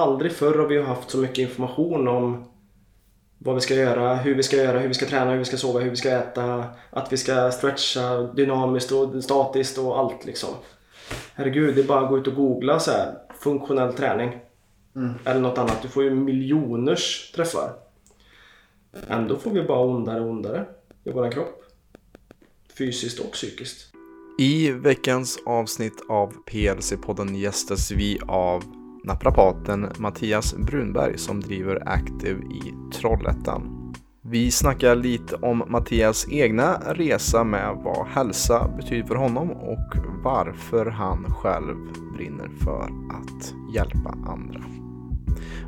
aldrig förr har vi haft så mycket information om vad vi ska göra, hur vi ska göra, hur vi ska träna, hur vi ska sova, hur vi ska äta, att vi ska stretcha dynamiskt och statiskt och allt liksom. Herregud, det är bara att gå ut och googla så här, funktionell träning. Mm. Eller något annat. Du får ju miljoners träffar. Ändå får vi bara ondare och ondare i våran kropp. Fysiskt och psykiskt. I veckans avsnitt av PLC-podden gästas vi av naprapaten Mattias Brunberg som driver Active i Trollhättan. Vi snackar lite om Mattias egna resa med vad hälsa betyder för honom och varför han själv brinner för att hjälpa andra.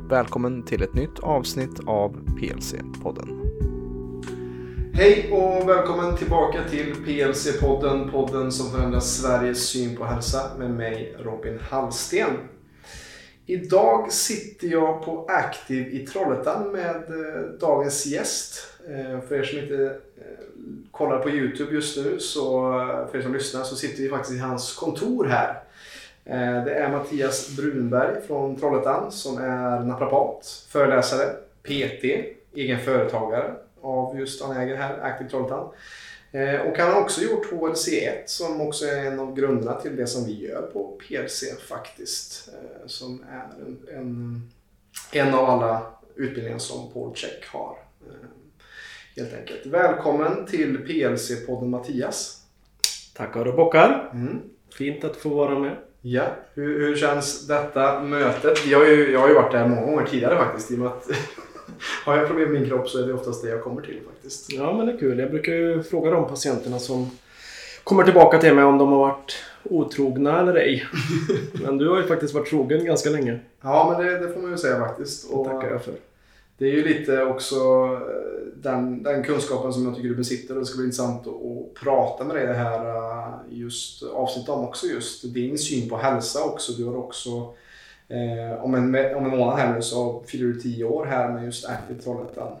Välkommen till ett nytt avsnitt av PLC-podden. Hej och välkommen tillbaka till PLC-podden, podden som förändrar Sveriges syn på hälsa med mig Robin Hallsten. Idag sitter jag på Active i Trollhättan med eh, dagens gäst. Eh, för er som inte eh, kollar på Youtube just nu, så för er som lyssnar, så sitter vi faktiskt i hans kontor här. Det är Mattias Brunberg från Trollhättan som är naprapat, föreläsare, PT, egen företagare av just han äger här, Active Trollhättan. Eh, Och han har också gjort HLC1 som också är en av grunderna till det som vi gör på PLC faktiskt. Eh, Som är en, en, en av alla utbildningar som Paul Check har. eh, Helt enkelt. Välkommen till PLC-podden Mattias. Tackar och bockar. Mm. Fint att få vara med. Ja, hur, hur känns detta mötet? Jag har, ju, jag har ju varit där många gånger tidigare faktiskt. I och med att har jag problem med min kropp så är det oftast det jag kommer till faktiskt. Ja men det är kul. Jag brukar ju fråga de patienterna som kommer tillbaka till mig om de har varit otrogna eller ej. Men du har ju faktiskt varit trogen ganska länge. Ja, men det, det får man ju säga faktiskt. Det Och tackar jag för. Det är ju lite också eh, den, den kunskapen som jag tycker du besitter och det ska bli intressant att, prata med dig det här eh, just avsnitt om också just din syn på hälsa också. Du har också eh, om, en, om en månad här nu så fyller du tio år här med just Active Trollhättan.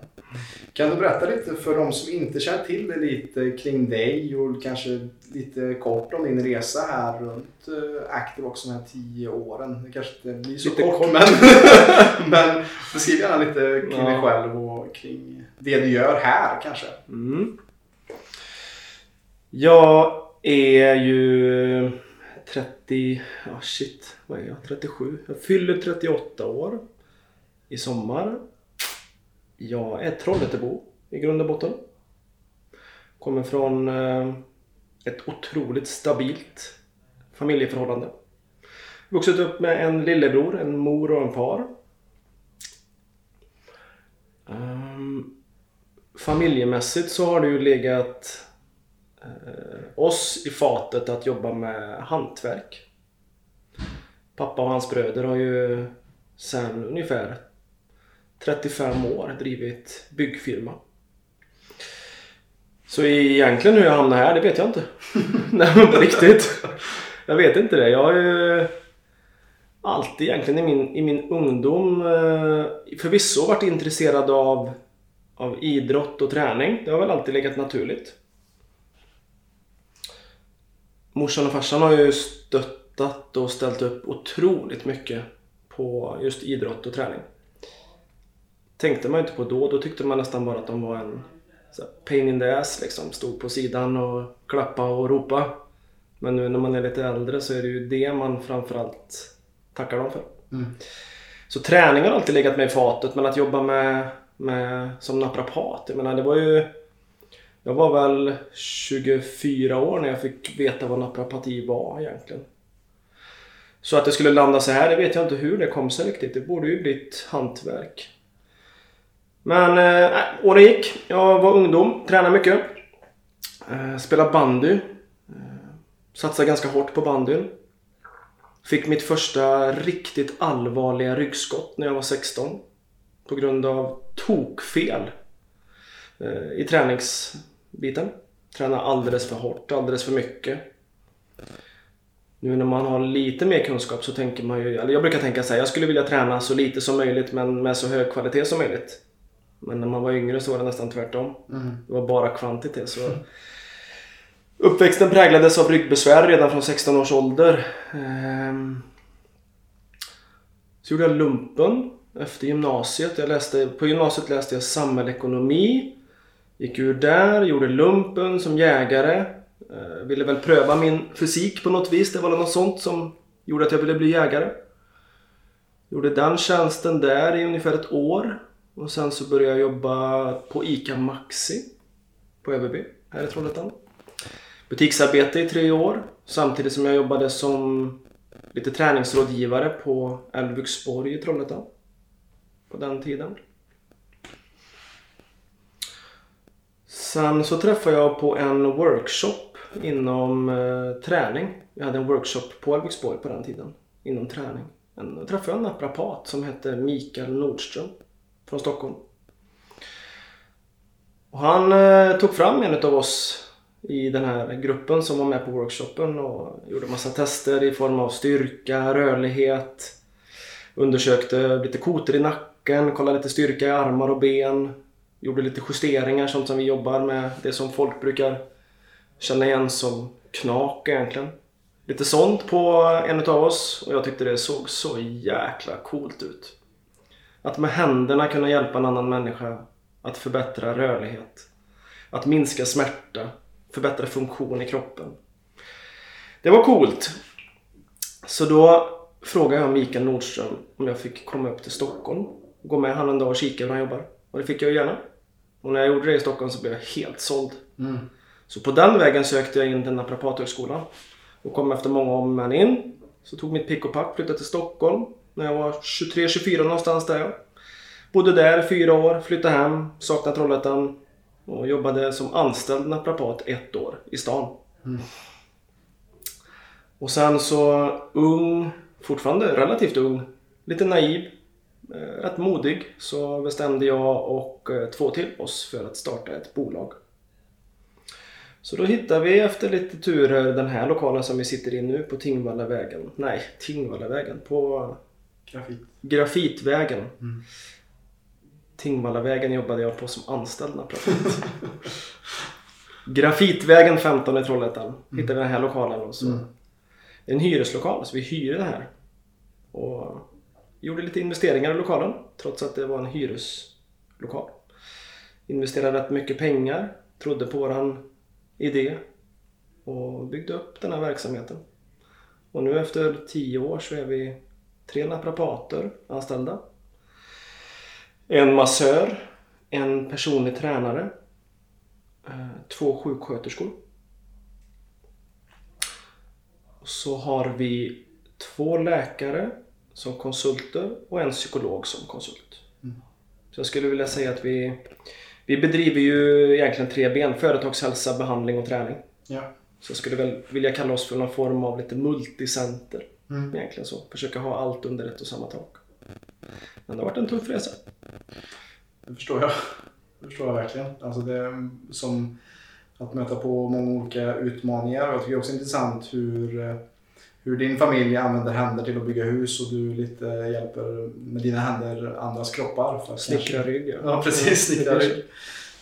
Kan du berätta lite för de som inte känner till det lite kring dig och kanske lite kort om din resa här runt eh, Active också de här tio åren. Det kanske inte blir så Lite kort, kort. men, men beskriv gärna lite kring dig Ja. själv och kring det du gör här kanske. Mm. Jag är ju 30... 30, Ja shit, vad är jag? 37? Jag fyller 38 år i sommar. Jag är Trollhättebo i grund och botten. Kommer från eh, ett otroligt stabilt familjeförhållande. Vuxit upp med en lillebror, en mor och en far. Ehm, familjemässigt så har det ju legat Eh, oss i fatet att jobba med hantverk. Pappa och hans bröder har ju sedan ungefär 35 år drivit byggfirma. Så egentligen hur jag hamnade här, det vet jag inte. Nej men på riktigt. Jag vet inte det. Jag har ju alltid egentligen i min, i min ungdom eh, förvisso varit intresserad av, av idrott och träning. Det har väl alltid legat naturligt. Morsan och farsan har ju stöttat och ställt upp otroligt mycket på just idrott och träning. Tänkte man inte på då, då tyckte man nästan bara att de var en pain in the ass liksom. Stod på sidan och klappa och ropa. Men nu när man är lite äldre så är det ju det man framförallt tackar dem för. Mm. Så träning har alltid legat mig i fatet men att jobba med, med som naprapat, jag menar det var ju jag var väl 24 år när jag fick veta vad naprapati var egentligen. Så att det skulle landa så här, det vet jag inte hur det kom sig riktigt. Det borde ju blivit hantverk. Men eh, äh, åren gick. Jag var ungdom, tränade mycket. Eh, spelade bandy. Eh, satsade ganska hårt på bandyn. Fick mitt första riktigt allvarliga ryggskott när jag var 16. På grund av tokfel eh, i träningsbiten. Träna alldeles för hårt, alldeles för mycket. Nu när man har lite mer kunskap så tänker man ju, eller jag brukar tänka så här, jag skulle vilja träna så lite som möjligt men med så hög kvalitet som möjligt. Men när man var yngre så var det nästan tvärtom. Mm. Det var bara kvantitet. Så Uppväxten präglades av ryggbesvär redan från 16 års ålder. Ehm, Så gjorde jag lumpen efter gymnasiet. Jag läste, på gymnasiet läste jag samhällsekonomi. Gick ur där, gjorde lumpen som jägare. Eh, ville väl pröva min fysik på något vis. Det var något sånt som gjorde att jag ville bli jägare. Gjorde den tjänsten där i ungefär ett år. Och sen så började jag jobba på ICA Maxi på Överby här i Trollhättan. Butiksarbete i tre år samtidigt som jag jobbade som lite träningsrådgivare på Älvbyxborg i Trollhättan. På den tiden. Sen så träffade jag på en workshop inom eh, träning. Jag hade en workshop på Alviksborg på den tiden. Inom träning. En, då träffade jag en naprapat som hette Mikael Nordström från Stockholm. Och han eh, tog fram en av oss i den här gruppen som var med på workshopen och gjorde massa tester i form av styrka, rörlighet. Undersökte lite koter i nacken, kollade lite styrka i armar och ben. Gjorde lite justeringar, sånt som vi jobbar med. Det som folk brukar känna igen som knak egentligen. Lite sånt på en av oss och jag tyckte det såg så jäkla coolt ut. Att med händerna kunna hjälpa en annan människa att förbättra rörlighet. Att minska smärta. Förbättra funktion i kroppen. Det var coolt. Så då frågade jag Mikael Nordström om jag fick komma upp till Stockholm. Gå med han en dag och kika hur han jobbar. Och det fick jag gärna. Och när jag gjorde det i Stockholm så blev jag helt såld. Mm. Så på den vägen sökte jag in till Naprapathögskolan. Och kom efter många om men in. Så tog mitt pick och pack, flyttade till Stockholm. När jag var 23-24 någonstans där jag. Bodde där i fyra år, flyttade hem, saknade Trollhättan. Och jobbade som anställd naprapat ett år i stan. Mm. Och sen så ung, fortfarande relativt ung, lite naiv, rätt modig. Så bestämde jag och eh, två till oss för att starta ett bolag. Så då hittade vi efter lite turer den här lokalen som vi sitter i nu på Tingvallavägen. Nej, Tingvallavägen. På Grafit. Grafitvägen. Mm. Tingvallavägen jobbade jag på som anställd naprapat. Grafitvägen 15 i Trollhättan hittade vi den här lokalen. Och så. Mm. Det är en hyreslokal så vi hyrde det här. Och gjorde lite investeringar i lokalen trots att det var en hyreslokal. Investerade rätt mycket pengar, trodde på våran idé och byggde upp den här verksamheten. Och nu efter tio år så är vi tre naprapater anställda. En massör, en personlig tränare, eh, två sjuksköterskor. Och så har vi två läkare som konsulter och en psykolog som konsult. Mm. Så jag skulle vilja säga att vi, vi bedriver ju egentligen tre ben. Företagshälsa, behandling och träning. Ja. Så jag skulle väl vilja kalla oss för någon form av lite multicenter. Mm. Egentligen så. Försöka ha allt under ett och samma tak. Men det har varit en tuff resa. Det förstår jag. Det förstår jag verkligen. Alltså det är som att möta på många olika utmaningar. Och Jag tycker det är också intressant hur, eh, hur din familj använder händer till att bygga hus och du lite hjälper med dina händer andras kroppar. För Snickra rygg. Ja, precis. Ja, Snickra det är rygg.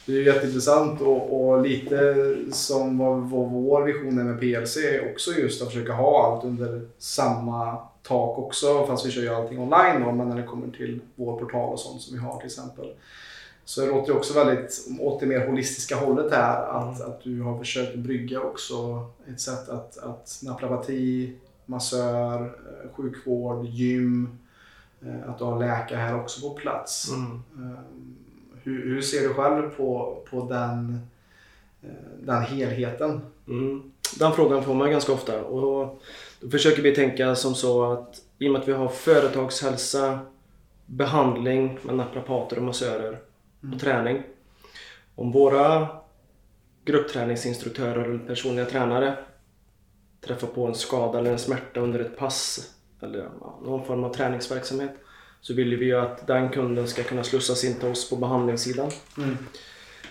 Det är jätteintressant och, och lite som vad, vad vår vision är med PLC är också just att försöka ha allt under samma tak också. Fast vi kör ju allting online då, men när det kommer till vår portal och sånt som vi har till exempel. Så det låter ju också väldigt åt det mer holistiska hållet här. Att, Mm. att du har försökt brygga också ett sätt att, att naprapati, massör, eh, sjukvård, gym. eh, Att du har läkare här också på plats. Mm. Um, Hur, hur ser du själv på, på den, eh, den helheten? Mm. Den frågan får man ganska ofta och då försöker vi tänka som så att i och med att vi har företagshälsa, behandling med naprapater och massörer Mm. och träning. Om våra gruppträningsinstruktörer eller personliga tränare träffar på en skada eller en smärta under ett pass eller någon form av träningsverksamhet så vill vi ju att den kunden ska kunna slussas in till oss på behandlingssidan. Mm.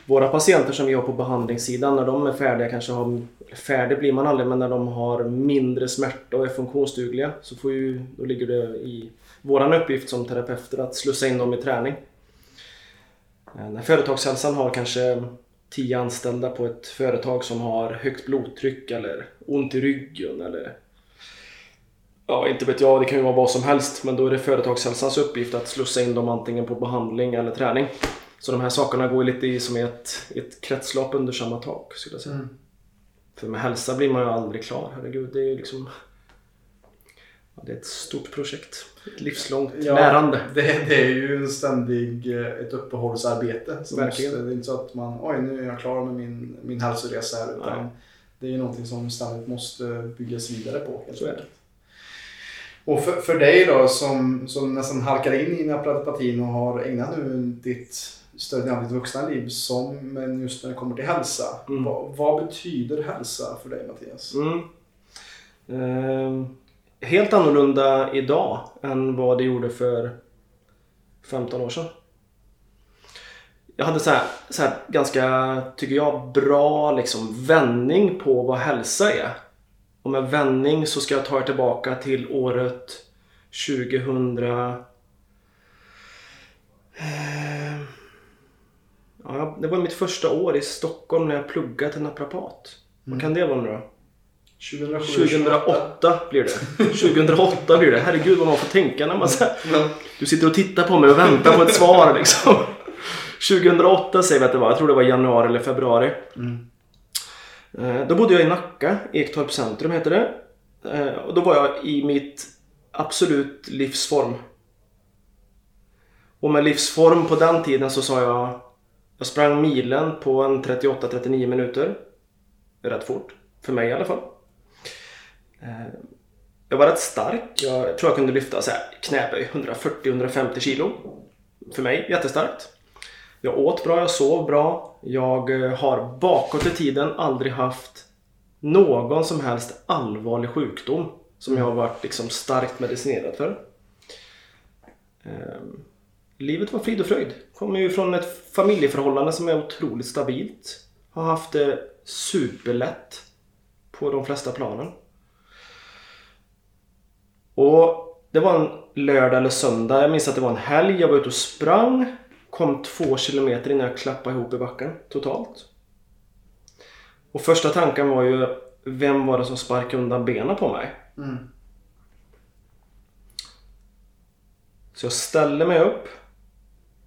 Våra patienter som vi har på behandlingssidan, när de är färdiga, kanske har, färdig blir man aldrig, men när de har mindre smärta och är funktionsdugliga så får ju, då ligger det i våran uppgift som terapeuter att slussa in dem i träning. Eh, När företagshälsan har kanske 10 anställda på ett företag som har högt blodtryck eller ont i ryggen eller Ja, inte vet jag. Det kan ju vara vad som helst. Men då är det företagshälsans uppgift att slussa in dem antingen på behandling eller träning. Så de här sakerna går lite i som ett, ett kretslopp under samma tak skulle jag säga. Mm. För med hälsa blir man ju aldrig klar. Herregud, det är ju liksom... Ja, det är ett stort projekt. Ett livslångt Ja, lärande. Det, det är ju en ständig, eh, ett uppehållsarbete. Så Verkligen. Måste, det är inte så att man, oj nu är jag klar med min, min hälsoresa här. Utan Nej. det är ju någonting som ständigt måste byggas vidare på. Helt Så enkelt. Och för, för dig då som, som nästan halkar in i naprapatin och har ägnat nu ditt större delen av ditt vuxna liv som, men just när det kommer till hälsa. Mm. Vad, vad betyder hälsa för dig Mattias? Mm. Ehm, helt annorlunda idag än vad det gjorde för 15 år sedan. Jag hade så här, så här ganska, tycker jag, bra liksom vändning på vad hälsa är. Och med vändning så ska jag ta er tillbaka till året 2000... Eh, Ja, det var mitt första år i Stockholm när jag pluggade till naprapat. Vad kan det vara nu då? 2007, 2008 blir det. 2008 blir det. Herregud vad man får tänka när man så här. Du sitter och tittar på mig och väntar på ett svar liksom. 2008 säger vi att det var. Jag tror det var januari eller februari. Mm. Eh, Då bodde jag i Nacka, Ektorp centrum heter det. Eh, Och då var jag i mitt absolut livsform. Och med livsform på den tiden så sa jag Jag sprang milen på en 38-39 minuter. Rätt fort. För mig i alla fall. Eh, jag var rätt stark. Jag tror jag kunde lyfta så här, knäböj 140-150 kilo. För mig jättestarkt. Jag åt bra, jag sov bra. Jag eh, har bakåt i tiden aldrig haft någon som helst allvarlig sjukdom som jag har varit liksom starkt medicinerad för. Ehm, livet var frid och fröjd. Kommer ju från ett familjeförhållande som är otroligt stabilt. Har haft det superlätt på de flesta planen. Och det var en lördag eller söndag. Jag minns att det var en helg. Jag var ute och sprang. Kom två kilometer innan jag klappade ihop i backen totalt. Och första tanken var ju vem var det som sparkade undan benen på mig? Mm. Så jag ställer mig upp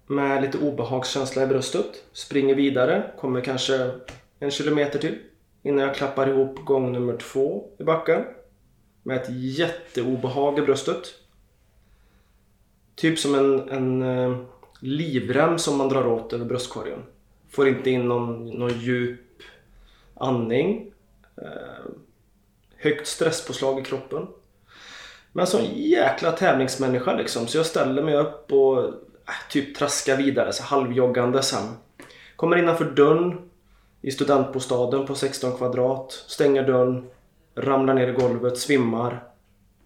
med lite obehagskänsla i bröstet. Springer vidare. Kommer kanske en kilometer till. Innan jag klappar ihop gång nummer två i backen. Med ett jätteobehag i bröstet. Typ som en, en eh, livrem som man drar åt över bröstkorgen. Får inte in någon, någon djup andning. Eh, högt stresspåslag i kroppen. Men som jäkla tävlingsmänniska liksom. Så jag ställer mig upp och eh, typ traskar vidare så halvjoggande sen. Kommer innanför dörren i studentbostaden på 16 kvadrat. Stänger dörren. Ramlar ner i golvet, svimmar.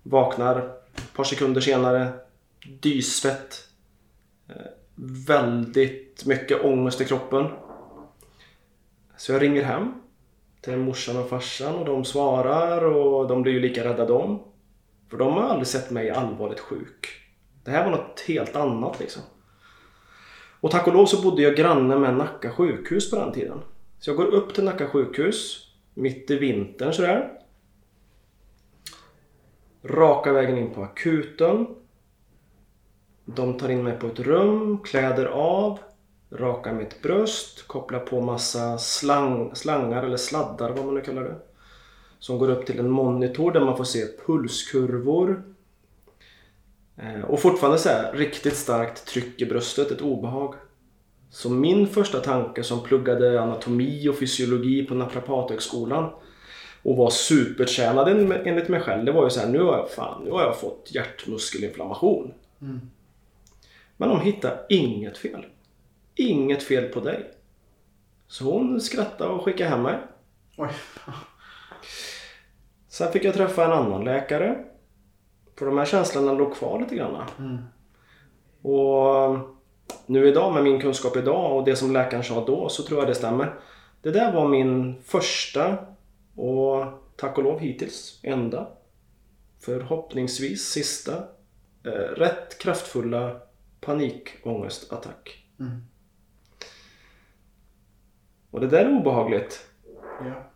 Vaknar ett par sekunder senare. Dysvett. Eh, väldigt mycket ångest i kroppen. Så jag ringer hem till morsan och farsan och de svarar och de blir ju lika rädda de. För de har aldrig sett mig allvarligt sjuk. Det här var något helt annat liksom. Och tack och lov så bodde jag granne med Nacka sjukhus på den tiden. Så jag går upp till Nacka sjukhus mitt i vintern sådär. Raka vägen in på akuten. De tar in mig på ett rum, kläder av, rakar mitt bröst, kopplar på massa slang, slangar eller sladdar vad man nu kallar det. Som går upp till en monitor där man får se pulskurvor. Eh, och fortfarande så här, riktigt starkt tryck i bröstet, ett obehag. Så min första tanke som pluggade anatomi och fysiologi på Naprapathögskolan och var supertränad en- enligt mig själv. Det var ju så här, nu har jag, fan, nu har jag fått hjärtmuskelinflammation. Men de hittar inget fel. Inget fel på dig. Så hon skrattade och skickade hem mig. Oj. Sen fick jag träffa en annan läkare. För de här känslorna låg kvar lite grann. Och nu idag med min kunskap idag och det som läkaren sa då så tror jag det stämmer. Det där var min första och tack och lov hittills enda förhoppningsvis sista eh, rätt kraftfulla panikångestattack. Mm. Och det där är obehagligt. Ja.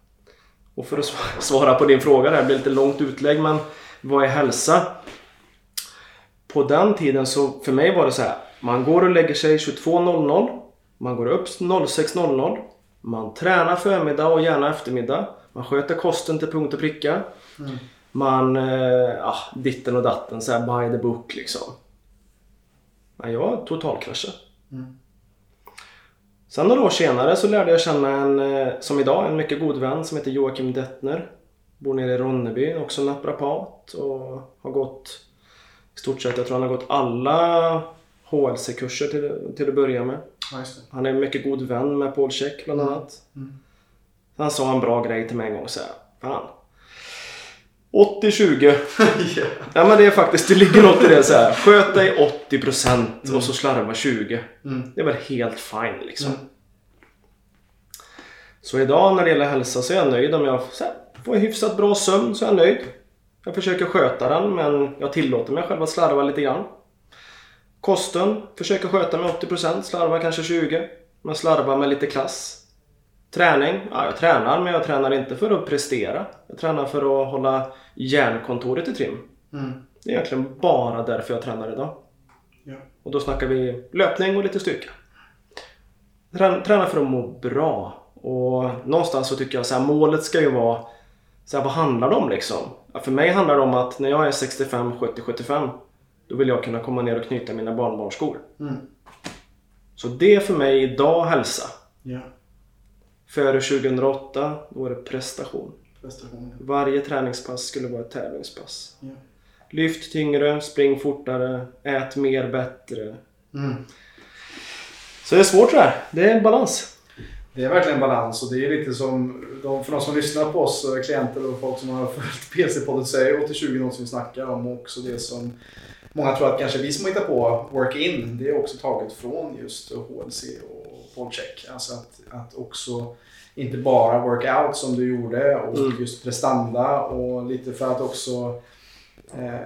Och för att sv- svara på din fråga där, det blir lite långt utlägg men vad är hälsa? På den tiden så för mig var det så här. Man går och lägger sig 22.00. Man går upp 06.00. Man tränar förmiddag och gärna eftermiddag. Man sköter kosten till punkt och pricka. Man, eh, ja, ditten och datten, så här by the book liksom. Men jag totalkraschade. Sen några år senare så lärde jag känna en, eh, som idag, en mycket god vän som heter Joakim Dettner. Bor nere i Ronneby, också naprapat och har gått i stort sett, jag tror han har gått alla HLC-kurser till, till att börja med. Han är en mycket god vän med Paul Check bland annat. Han sa en bra grej till mig en gång så här. Fan. 80-20. ja. Ja men det är faktiskt, det ligger något i det så här. Sköt dig 80% och så slarva 20. Mm. Det är väl helt fine liksom. Mm. Så idag när det gäller hälsa så är jag nöjd om jag här, får hyfsat bra sömn så är jag nöjd. Jag försöker sköta den men jag tillåter mig själv att slarva lite grann. Kosten, försöker sköta med 80%, slarva kanske 20%. Men slarva med lite klass. Träning, ja jag tränar men jag tränar inte för att prestera. Jag tränar för att hålla hjärnkontoret i trim. Mm. Det är egentligen bara därför jag tränar idag. Ja. Och då snackar vi löpning och lite styrka. Trä- Träna för att må bra. Och någonstans så tycker jag så här, målet ska ju vara så här, vad handlar det om liksom? För mig handlar det om att när jag är 65, 70, 75 då vill jag kunna komma ner och knyta mina barnbarnsskor. Mm. Så det är för mig idag hälsa. Ja. Före 2008 då var det prestation. Prestation. Varje träningspass skulle vara ett tävlingspass. Ja. Lyft tyngre, spring fortare, ät mer bättre. Mm. Så det är svårt det här. Det är en balans. Det är verkligen balans och det är lite som, de, för de som lyssnar på oss, eh, klienter och folk som har följt PC-podden så är 80-20 något som vi snackar om och också det som många tror att kanske vi som hittar på work-in, det är också taget från just HLC och Polcheck. Alltså att, att också inte bara workout som du gjorde och Mm. just prestanda och lite för att också eh,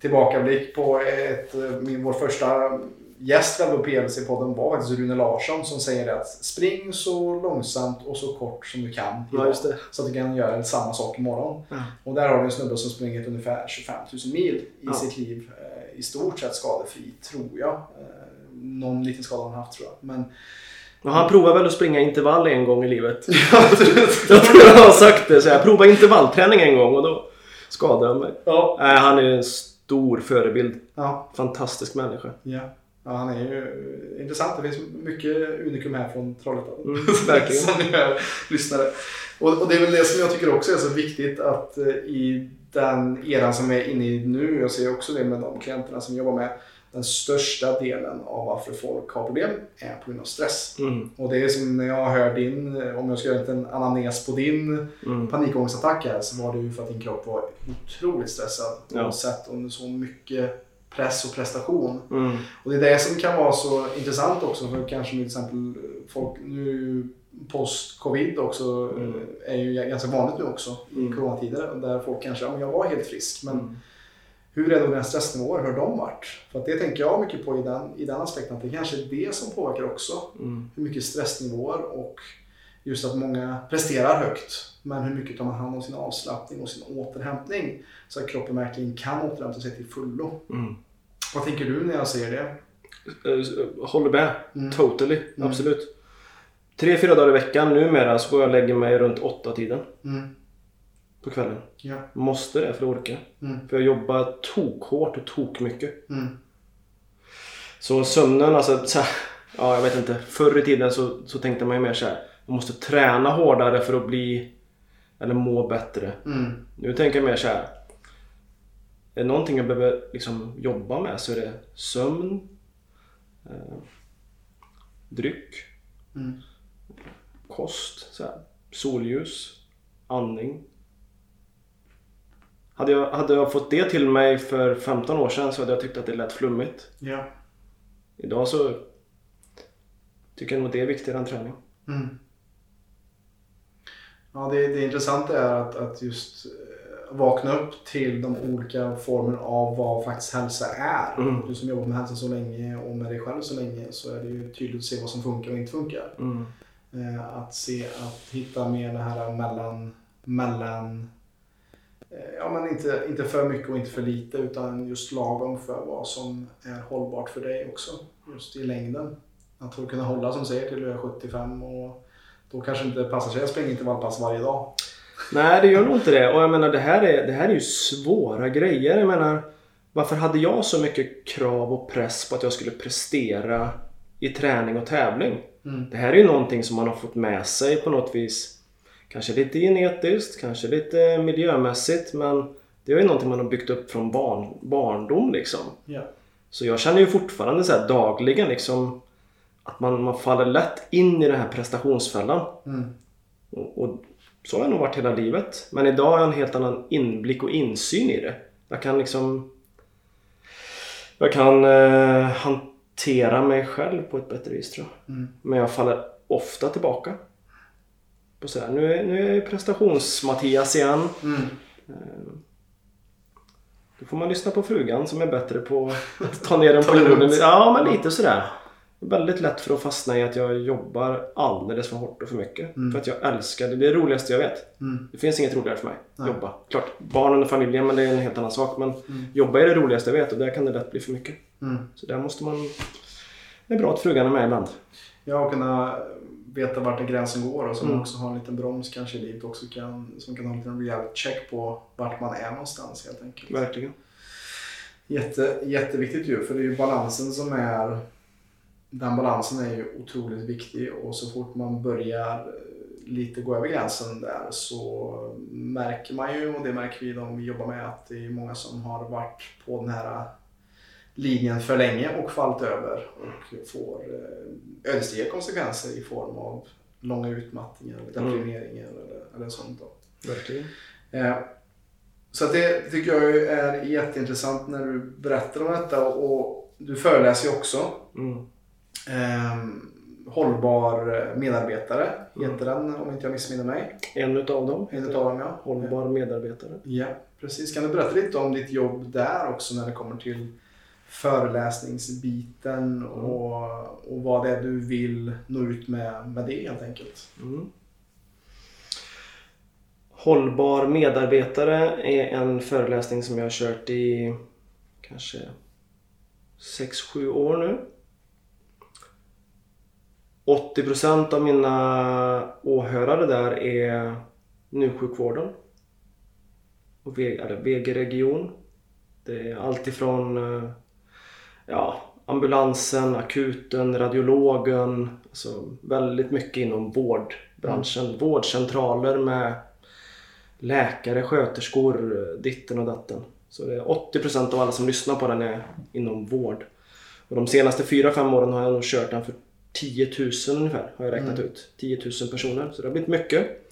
tillbakablick på ett, eh, min, vår första gäst på PLC-podden var faktiskt Rune Larsson som säger att spring så långsamt och så kort som du kan idag, det. så att du kan göra samma sak imorgon. Ja. Och där har vi en snubbe som sprungit ungefär 25 000 mil i Ja. sitt liv. Eh, I stort sett skadefri, tror jag. Eh, någon liten skada har han haft tror jag. Men Och han provar väl att springa intervall en gång i livet. ja, Jag tror jag har sagt det. Så jag provade intervallträning en gång och då skadade jag mig. ja. Han är en stor förebild. ja. Fantastisk människa. Ja. ja, han är ju intressant. Det finns mycket unikum här från Trollhättan. Mm, verkligen. som ni lyssnare. Och, och det är väl det som jag tycker också är så viktigt att eh, i den eran som är inne i nu, jag ser också det med de klienterna som jag jobbar med, den största delen av varför folk har problem är på grund av stress. Mm, Och det är som när jag hör din, om jag ska göra en anamnes på din mm, panikångestattack här så var det ju för att din kropp var otroligt stressad. Ja. Och sett under så mycket press och prestation. mm, Och det är det som kan vara så intressant också för kanske till exempel folk nu post-covid också Mm. är ju ganska vanligt nu också i Mm. coronatider där folk kanske, ja men jag var helt frisk men mm. Hur är då dina stressnivåer, hur har de varit? För det tänker jag mycket på i den, i den aspekten att det kanske är det som påverkar också Mm. hur mycket stressnivåer och just att många presterar högt men hur mycket tar man hand om sin avslappning och sin återhämtning så att kroppen verkligen kan återhämta sig till fullo. Mm. Vad tänker du när jag säger det? Eh, Håller med. Mm. Totally. Absolut. Tre, fyra dagar i veckan numera så går jag och lägger mig runt åtta tiden Mm. På kvällen. Ja. Måste det för att orka. Mm. För jag jobbar tokhårt och tok mycket. Mm. Så sömnen, alltså så här, ja jag vet inte. Förr i tiden så, så tänkte man ju mer så här. Man måste träna hårdare för att bli eller må bättre. Mm. Nu tänker jag mer så här. Är det någonting jag behöver liksom jobba med så är det sömn, eh, dryck, Mm. kost, så här, solljus, andning. Hade jag, hade jag fått det till mig för 15 år sedan så hade jag tyckt att det lät flummigt. Ja. Idag så tycker jag nog det är viktigare än träning. Mm. Ja, det, det intressanta är att, att just eh, vakna upp till de olika formerna av vad faktiskt hälsa är. Mm. Du som jobbar med hälsa så länge och med dig själv så länge så är det ju tydligt att se vad som funkar och inte funkar. Mm. Eh, att se, att hitta mer det här mellan, mellan ja, men inte, inte för mycket och inte för lite utan just lagom för vad som är hållbart för dig också. Just i längden. Att kunna hålla som säger till du är 75 och då kanske inte passar sig att springa intervallpass varje dag. Nej, det gör nog inte det. Och jag menar, det här är, det här är ju svåra grejer. Jag menar, varför hade jag så mycket krav och press på att jag skulle prestera i träning och tävling? Mm. Det här är ju någonting som man har fått med sig på något vis. Kanske lite genetiskt, kanske lite miljömässigt, men det är ju någonting man har byggt upp från barn, barndom liksom. Ja. Så jag känner ju fortfarande så här dagligen liksom att man, man faller lätt in i den här prestationsfällan. Mm. Och, och så har jag nog varit hela livet. Men idag har jag en helt annan inblick och insyn i det. Jag kan liksom... Jag kan eh, hantera mig själv på ett bättre vis tror jag. Mm. Men jag faller ofta tillbaka. På sådär. Nu, är, nu är jag prestations-Mattias igen. Mm. Då får man lyssna på frugan som är bättre på att ta ner den på jorden. Ja, men lite sådär. Väldigt lätt för att fastna i att jag jobbar alldeles för hårt och för mycket. Mm. För att jag älskar det. Det är det roligaste jag vet. Mm. Det finns inget roligare för mig. Nej. Jobba. Klart, barnen och familjen, men det är en helt annan sak. Men Mm. jobba är det roligaste jag vet och där kan det lätt bli för mycket. Mm. Så där måste man... Det är bra att frugan är med ibland. Ja, och kunna veta vart den gränsen går och som Mm. också har en liten broms kanske livet också kan, som kan ha en liten reality check på vart man är någonstans helt enkelt. Verkligen. Jätte, jätteviktigt ju, för det är ju balansen som är... Den balansen är ju otroligt viktig och så fort man börjar eh, lite gå över gränsen där så märker man ju, och det märker vi de vi jobbar med, att det är många som har varit på den här linjen för länge och fallit över och får eh, ödesdigra konsekvenser i form av långa utmattningar, eller Mm. deprimeringar eller, eller sånt. Då. Verkligen. Eh, Så det tycker jag är jätteintressant när du berättar om detta och du föreläser ju också. Mm. Ehm, hållbar medarbetare Mm. heter den om inte jag missminner mig. En utav dem. En utav dem ja. Hållbar medarbetare. Ja, precis. Kan du berätta lite om ditt jobb där också när det kommer till föreläsningsbiten och, och vad det är du vill nå ut med, med det helt enkelt. Mm. Hållbar medarbetare är en föreläsning som jag har kört i kanske 6-7 år nu. 80% av mina åhörare där är njursjukvården och VG-region. Det är allt ifrån eh, ja, ambulansen, akuten, radiologen. Alltså väldigt mycket inom vårdbranschen. Vårdcentraler med läkare, sköterskor, ditten och datten. Så det är 80% av alla som lyssnar på den är inom vård. Och de senaste 4-5 åren har jag nog kört den för 10 000 ungefär, har jag räknat ut. 10 000 personer, så det har blivit mycket.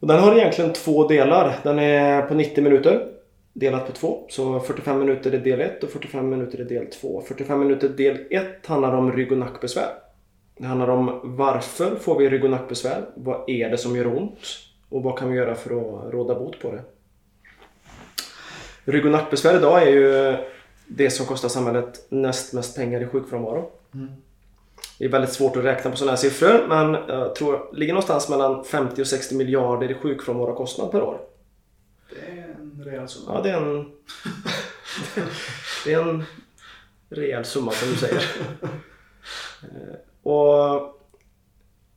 Och den har egentligen två delar. Den är på 90 minuter. Delat på två. Så 45 minuter är del 1 och 45 minuter är del 2. 45 minuter del 1 handlar om rygg och nackbesvär. Det handlar om varför får vi rygg och nackbesvär? Vad är det som gör ont? Och vad kan vi göra för att råda bot på det? Rygg och nackbesvär idag är ju det som kostar samhället näst mest pengar i sjukfrånvaro. Mm. Det är väldigt svårt att räkna på sådana här siffror men jag tror det ligger någonstans mellan 50 och 60 miljarder i sjukfrånvarokostnad per år. Det en rejäl summa. Ja, det är en... det är en rejäl summa som du säger. Eh, och,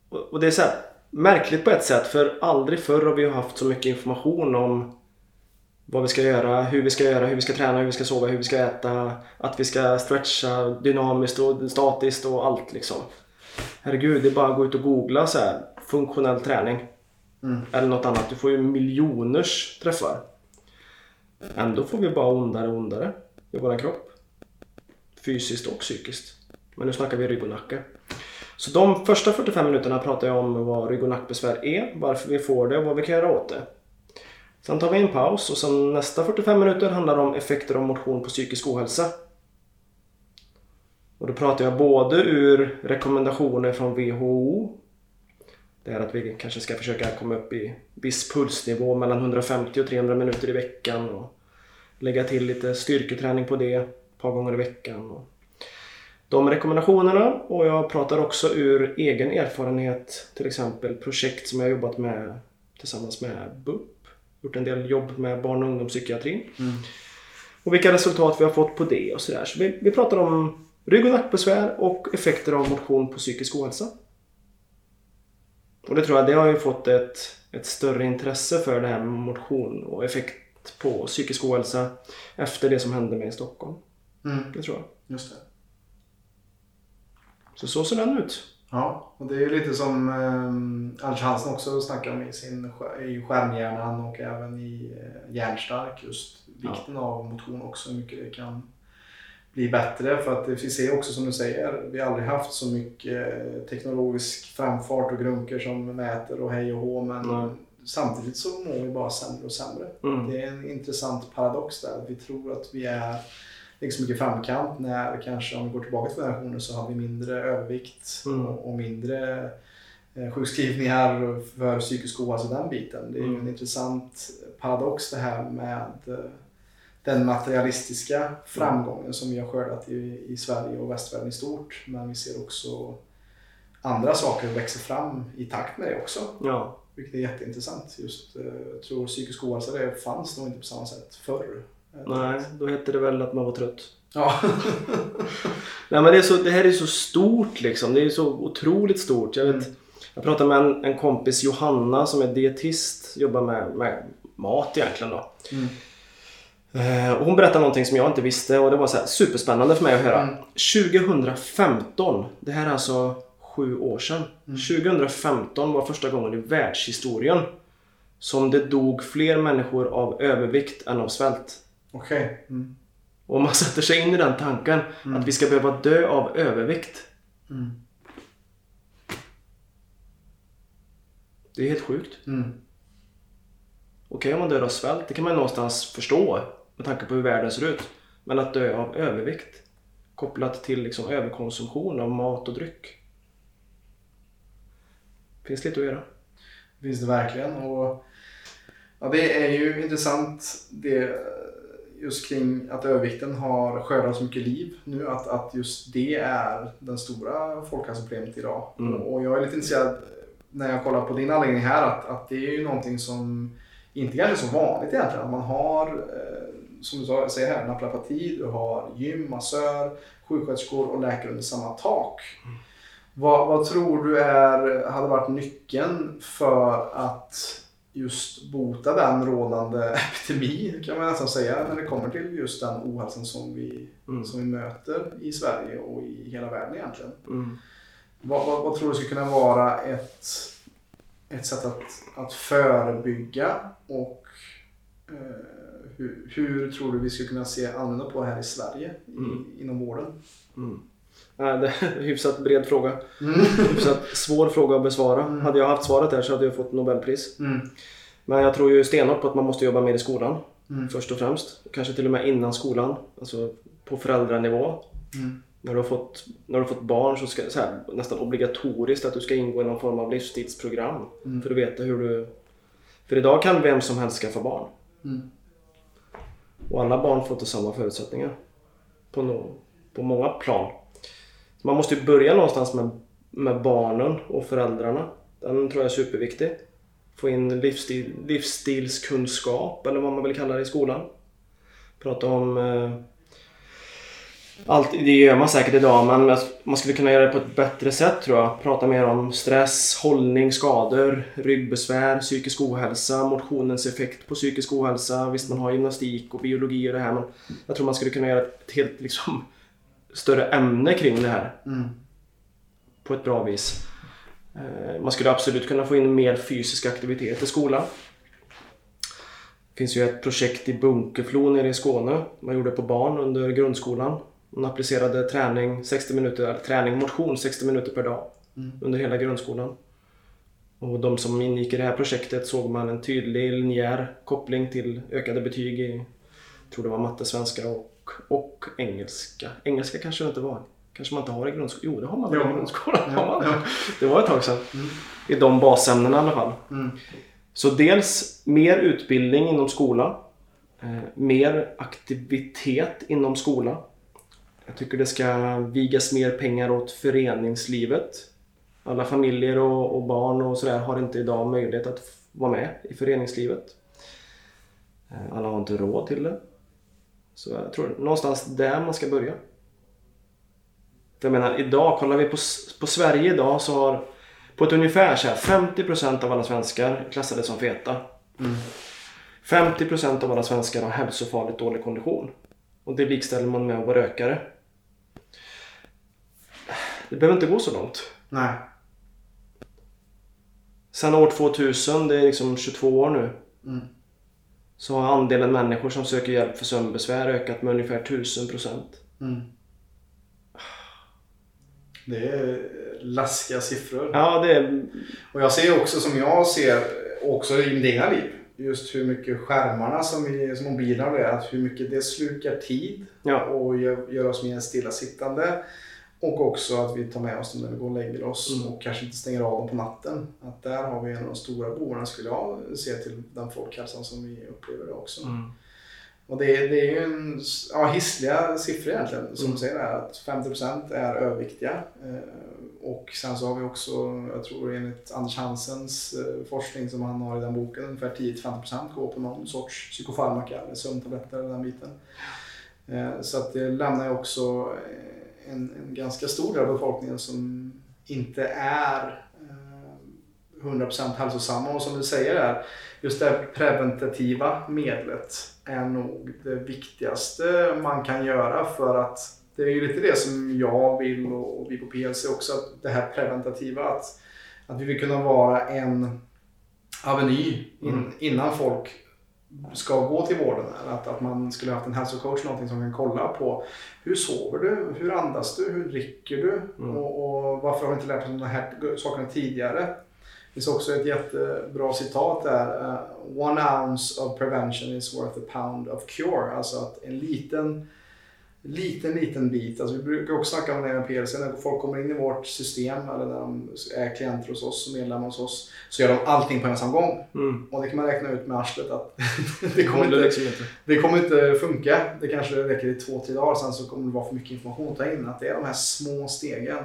och det är så här, märkligt på ett sätt för aldrig förr har vi haft så mycket information om vad vi ska göra, hur vi ska göra, hur vi ska träna, hur vi ska sova, hur vi ska äta, att vi ska stretcha dynamiskt och statiskt och allt liksom. Herregud, det är bara att gå ut och googla så här, funktionell träning. Mm. Eller något annat. Du får ju miljoners träffar. Ändå får vi bara ondare och ondare i vår kropp. Fysiskt och psykiskt. Men nu snackar vi rygg och nacke. Så de första 45 minuterna pratar jag om vad rygg och nackbesvär är, varför vi får det och vad vi kan göra åt det. Sen tar vi en paus och sen nästa 45 minuter handlar om effekter av motion på psykisk ohälsa. Och då pratar jag både ur rekommendationer från WHO det är att vi kanske ska försöka komma upp i viss pulsnivå mellan 150 och 300 minuter i veckan och lägga till lite styrketräning på det ett par gånger i veckan. Och de rekommendationerna och jag pratar också ur egen erfarenhet till exempel projekt som jag jobbat med tillsammans med BUP, gjort en del jobb med barn och ungdomspsykiatrin. Mm. Och vilka resultat vi har fått på det och sådär. Så vi, vi pratar om rygg och nackbesvär och effekter av motion på psykisk ohälsa. Och det tror jag, det har ju fått ett, ett större intresse för det här med motion och effekt på psykisk ohälsa efter det som hände med i Stockholm. Mm. Det tror jag. Just det. Så så ser den ut. Ja, och det är ju lite som eh, Anders Hansen också snackar om i, sin, i Skärmhjärnan och även i eh, Hjärnstark. Just vikten av motion också, hur mycket det kan bli bättre. För att vi ser också som du säger, vi har aldrig haft så mycket teknologisk framfart och grunker som mäter och hej och hå. Men Nej. samtidigt så mår vi bara sämre och sämre. Mm. Det är en intressant paradox där. Vi tror att vi är liksom mycket framkant när kanske om vi går tillbaka till generationer så har vi mindre övervikt Mm. och, och mindre eh, sjukskrivningar för psykisk ohälsa, den biten. Det är ju Mm. en intressant paradox det här med eh, den materialistiska framgången som vi har skördat i, i Sverige och västvärlden i stort. Men vi ser också andra saker växa fram i takt med det också. Ja. Vilket är jätteintressant. Just, eh, jag tror psykisk ohälsa det fanns nog inte på samma sätt förr. Nej, då hette det väl att man var trött. Ja. Nej men det, är så, det här är så stort liksom. Det är så otroligt stort. Jag, vet, Mm. jag pratade med en, en kompis Johanna som är dietist. Jobbar med, med mat egentligen då. Mm. Eh, och hon berättade någonting som jag inte visste och det var så här superspännande för mig att höra. Mm. 2015, det här är alltså sju år sedan. Mm. 2015 var första gången i världshistorien som det dog fler människor av övervikt än av svält. Okej. Mm. Och om man sätter sig in i den tanken Mm. att vi ska behöva dö av övervikt. Mm. Det är helt sjukt. Mm. Okej om man dör av svält, det kan man någonstans förstå med tanke på hur världen ser ut. Men att dö av övervikt kopplat till liksom överkonsumtion av mat och dryck. Finns lite att göra. Det finns det verkligen. Och, ja, det är ju intressant det, just kring att övervikten har skördat så mycket liv nu. Att, att just det är den stora folkhälsoproblemet idag. Mm. Och, och jag är lite intresserad när jag kollar på din anläggning här att, att det är ju någonting som inte kanske är så vanligt egentligen. Att man har, eh, som du säger här, naprapati, du har gym, massör, sjuksköterskor och läkare under samma tak. Vad, vad tror du är, hade varit nyckeln för att just bota den rådande epidemi kan man nästan säga när det kommer till just den ohälsan som vi, Mm. som vi möter i Sverige och i hela världen egentligen. Mm. Vad, vad, vad tror du skulle kunna vara ett, ett sätt att, att förebygga och eh, hur, hur tror du vi skulle kunna se annorlunda på det här i Sverige i, Mm. inom vården? Mm. Nej, det är en hyfsat bred fråga. Mm. Hyfsat svår fråga att besvara. Mm. Hade jag haft svaret där så hade jag fått Nobelpris. Mm. Men jag tror ju stenhårt på att man måste jobba mer i skolan. Mm. Först och främst. Kanske till och med innan skolan. Alltså på föräldranivå. Mm. När du har fått, när du har fått barn så ska så här, nästan obligatoriskt att du ska ingå i någon form av livsstilsprogram. Mm. För att veta hur du... För idag kan vem som helst skaffa barn. Mm. Och alla barn får inte samma förutsättningar. På, no, på många plan. Så man måste ju börja någonstans med, med barnen och föräldrarna. Den tror jag är superviktig. Få in livsstil, livsstilskunskap eller vad man vill kalla det i skolan. Prata om eh, allt, det gör man säkert idag men man skulle kunna göra det på ett bättre sätt tror jag. Prata mer om stress, hållning, skador, ryggbesvär, psykisk ohälsa, motionens effekt på psykisk ohälsa. Visst man har gymnastik och biologi och det här men jag tror man skulle kunna göra ett helt liksom, större ämne kring det här Mm. på ett bra vis. Eh, Man skulle absolut kunna få in mer fysisk aktivitet i skolan. Det finns ju ett projekt i Bunkeflo nere i Skåne. Man gjorde på barn under grundskolan. Man applicerade träning, 60 minuter, träning, motion 60 minuter per dag Mm. under hela grundskolan. Och de som ingick i det här projektet såg man en tydlig linjär koppling till ökade betyg i, tror det var matte, svenska och, och engelska. Engelska kanske det inte var. Kanske man inte har i grundskolan. Jo, det har man väl i grundskolan. Ja, Har man. ja. Det var ett tag sedan. Mm. I de basämnena i alla fall. Mm. Så dels mer utbildning inom skolan. Eh, mer aktivitet inom skolan. Jag tycker det ska vigas mer pengar åt föreningslivet. Alla familjer och, och barn och sådär har inte idag möjlighet att vara med i föreningslivet. Eh, Alla har inte råd till det. Så jag tror någonstans där man ska börja. För jag menar idag, kollar vi på, på Sverige idag så har på ett ungefär så här 50% av alla svenskar klassade som feta. 50% av alla svenskar har hälsofarligt dålig kondition. Och det likställer man med att vara rökare. Det behöver inte gå så långt. Nej. Sen år 2000, det är liksom 22 år nu. Mm. Så har andelen människor som söker hjälp för sömnbesvär ökat med ungefär 1000%. Mm. Det är läskiga siffror. Ja, det är... Och jag ser också som jag ser också i mitt egna liv. Just hur mycket skärmarna som, vi, som mobilerna är. Att hur mycket det slukar tid Ja. och gör, gör oss mer stillasittande. Och också att vi tar med oss dem när vi går och lägger oss Mm. och kanske inte stänger av dem på natten. Att där har vi en av de stora bovarna skulle jag se till den folkhälsan som vi upplever det också. Mm. Och det, det är ju en, ja, hissliga siffror egentligen som Mm. säger det här, att 50% är överviktiga. Eh, och sen så har vi också, jag tror enligt Anders Hansens eh, forskning som han har i den boken, ungefär 10-15% går på någon sorts psykofarmaka eller sömntabletter eller den biten. Eh, så att det lämnar ju också en, en ganska stor del av befolkningen som inte är eh, 100% hälsosamma och som du säger är just det preventativa medlet är nog det viktigaste man kan göra för att det är ju lite det som jag vill och vi på PLC också, att det här preventativa, att, att vi vill kunna vara en aveny in, Mm. innan folk ska gå till vården. Att, att man skulle haft en hälsocoach, någonting som kan kolla på hur sover du, hur andas du, hur dricker du Mm. och, och varför har vi inte lärt oss de här sakerna tidigare? Det finns också ett jättebra citat där. eh, One ounce of prevention is worth a pound of cure. Alltså att en liten, liten, liten bit. Alltså vi brukar också snacka om det med PLC. När folk kommer in i vårt system eller när de är klienter hos oss och medlemmar hos oss så gör de allting på en samma gång. Mm. Och det kan man räkna ut med arslet att det kommer inte liksom inte. det kommer inte funka. Det kanske räcker i två, tre dagar. Sen så kommer det vara för mycket information att ta in. Att det är de här små stegen.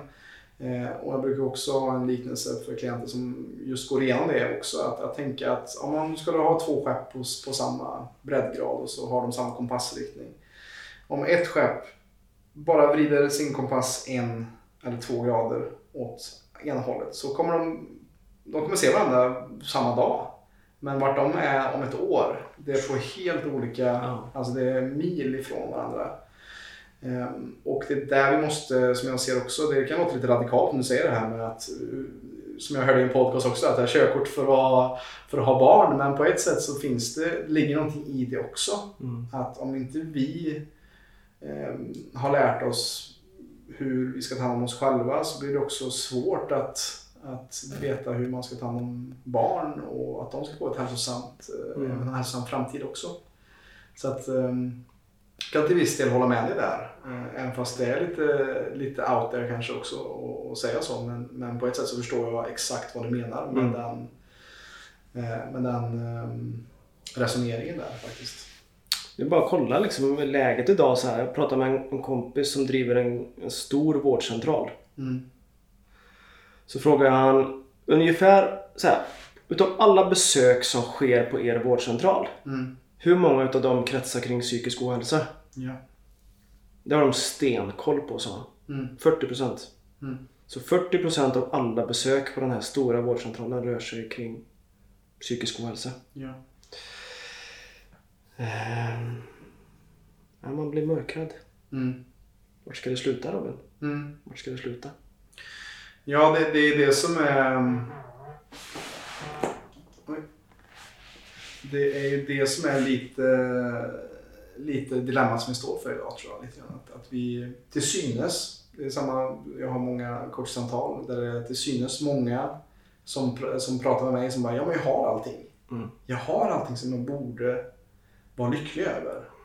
Eh, och jag brukar också ha en liknelse för klienter som just går igenom det också. Att, att tänka att om man skulle ha två skepp på, på samma breddgrad och så har de samma kompassriktning. Om ett skepp bara vrider sin kompass en eller två grader åt ena hållet så kommer de, de kommer se varandra samma dag. Men vart de är om ett år, det är på helt olika, Ja. alltså det är mil ifrån varandra. Ehm, och det är där vi måste, som jag ser också, det kan låta lite radikalt om du säger det här med att, eh, som jag hörde i en podcast också, att det är körkort för att, ha, för att ha barn. Men på ett sätt så finns det, ligger någonting i det också. Mm. Att om inte vi ehm, har lärt oss hur vi ska ta hand om oss själva så blir det också svårt att, att veta hur man ska ta hand om barn och att de ska få ett hälsosamt, eh, Mm. en hälsosam framtid också. Så att um, kan till viss del hålla med dig där. eh, Även fast det är lite, lite out there kanske också att- att säga så. Men, men på ett sätt så förstår jag exakt vad du menar med Mm. den, eh, med den ehm, resoneringen där faktiskt. Det är bara att kolla liksom läget idag så här. Jag pratade med en, en kompis som driver en, en stor vårdcentral. Mm. Så frågade han ungefär så här. Utav alla besök som sker på er vårdcentral. Mm. Hur många utav dem kretsar kring psykisk ohälsa? Ja. Det har de stenkoll på sa han. Mm. 40 procent. Mm. Så 40 procent av alla besök på den här stora vårdcentralen rör sig kring psykisk ohälsa. Ja. Blir mörkrädd. Mm. Vart ska det sluta Robin? Mm. Vart ska det sluta? Ja, det, det är det som är... Oj. Det är ju det som är lite, lite dilemmat som vi står för idag tror jag. Lite grann. Att, att vi till synes, det är samma, jag har många coachsamtal där det är till synes många som, som pratar med mig som bara, ja men jag har allting. Mm. Jag har allting som jag borde vara lycklig över.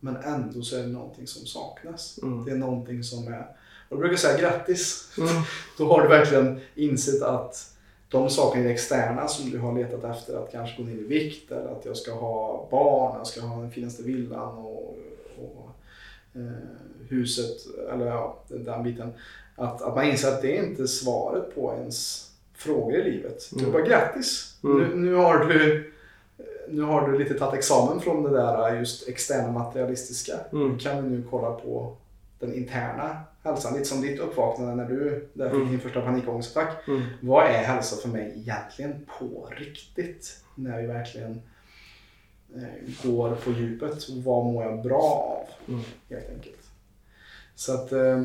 Men ändå så är det någonting som saknas. Mm. Det är någonting som är... Och då brukar jag säga grattis. Mm. Då har du verkligen insett att de sakerna i det externa som du har letat efter, att kanske gå ner i vikt eller att jag ska ha barn, jag ska ha den finaste villan och, och eh, huset, eller ja, den, biten. Att, att man inser att det är inte svaret på ens frågor i livet. Du Mm. bara grattis! Mm. Nu, nu har du nu har du lite tagit examen från det där just externa materialistiska. Mm. Kan vi nu kolla på den interna hälsan? Lite som ditt uppvaknande när du där fick Mm. din första panikångestattack. Mm. Vad är hälsa för mig egentligen på riktigt? När vi verkligen eh, går på djupet. Vad mår jag bra av? Mm. Helt enkelt. Så att, eh,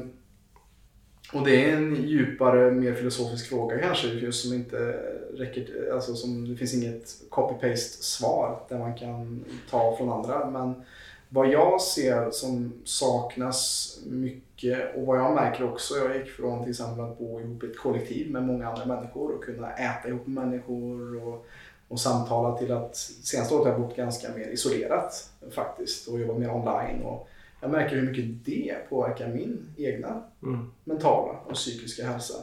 och det är en djupare, mer filosofisk fråga kanske just som inte räcker, alltså som det finns inget copy-paste svar där man kan ta från andra. Men vad jag ser som saknas mycket och vad jag märker också, jag gick från till exempel att bo ihop i ett kollektiv med många andra människor och kunna äta ihop med människor och, och samtala till att senaste året har jag bott ganska mer isolerat faktiskt och jobbat mer online. Och jag märker hur mycket det påverkar min egna Mm. mentala och psykiska hälsa.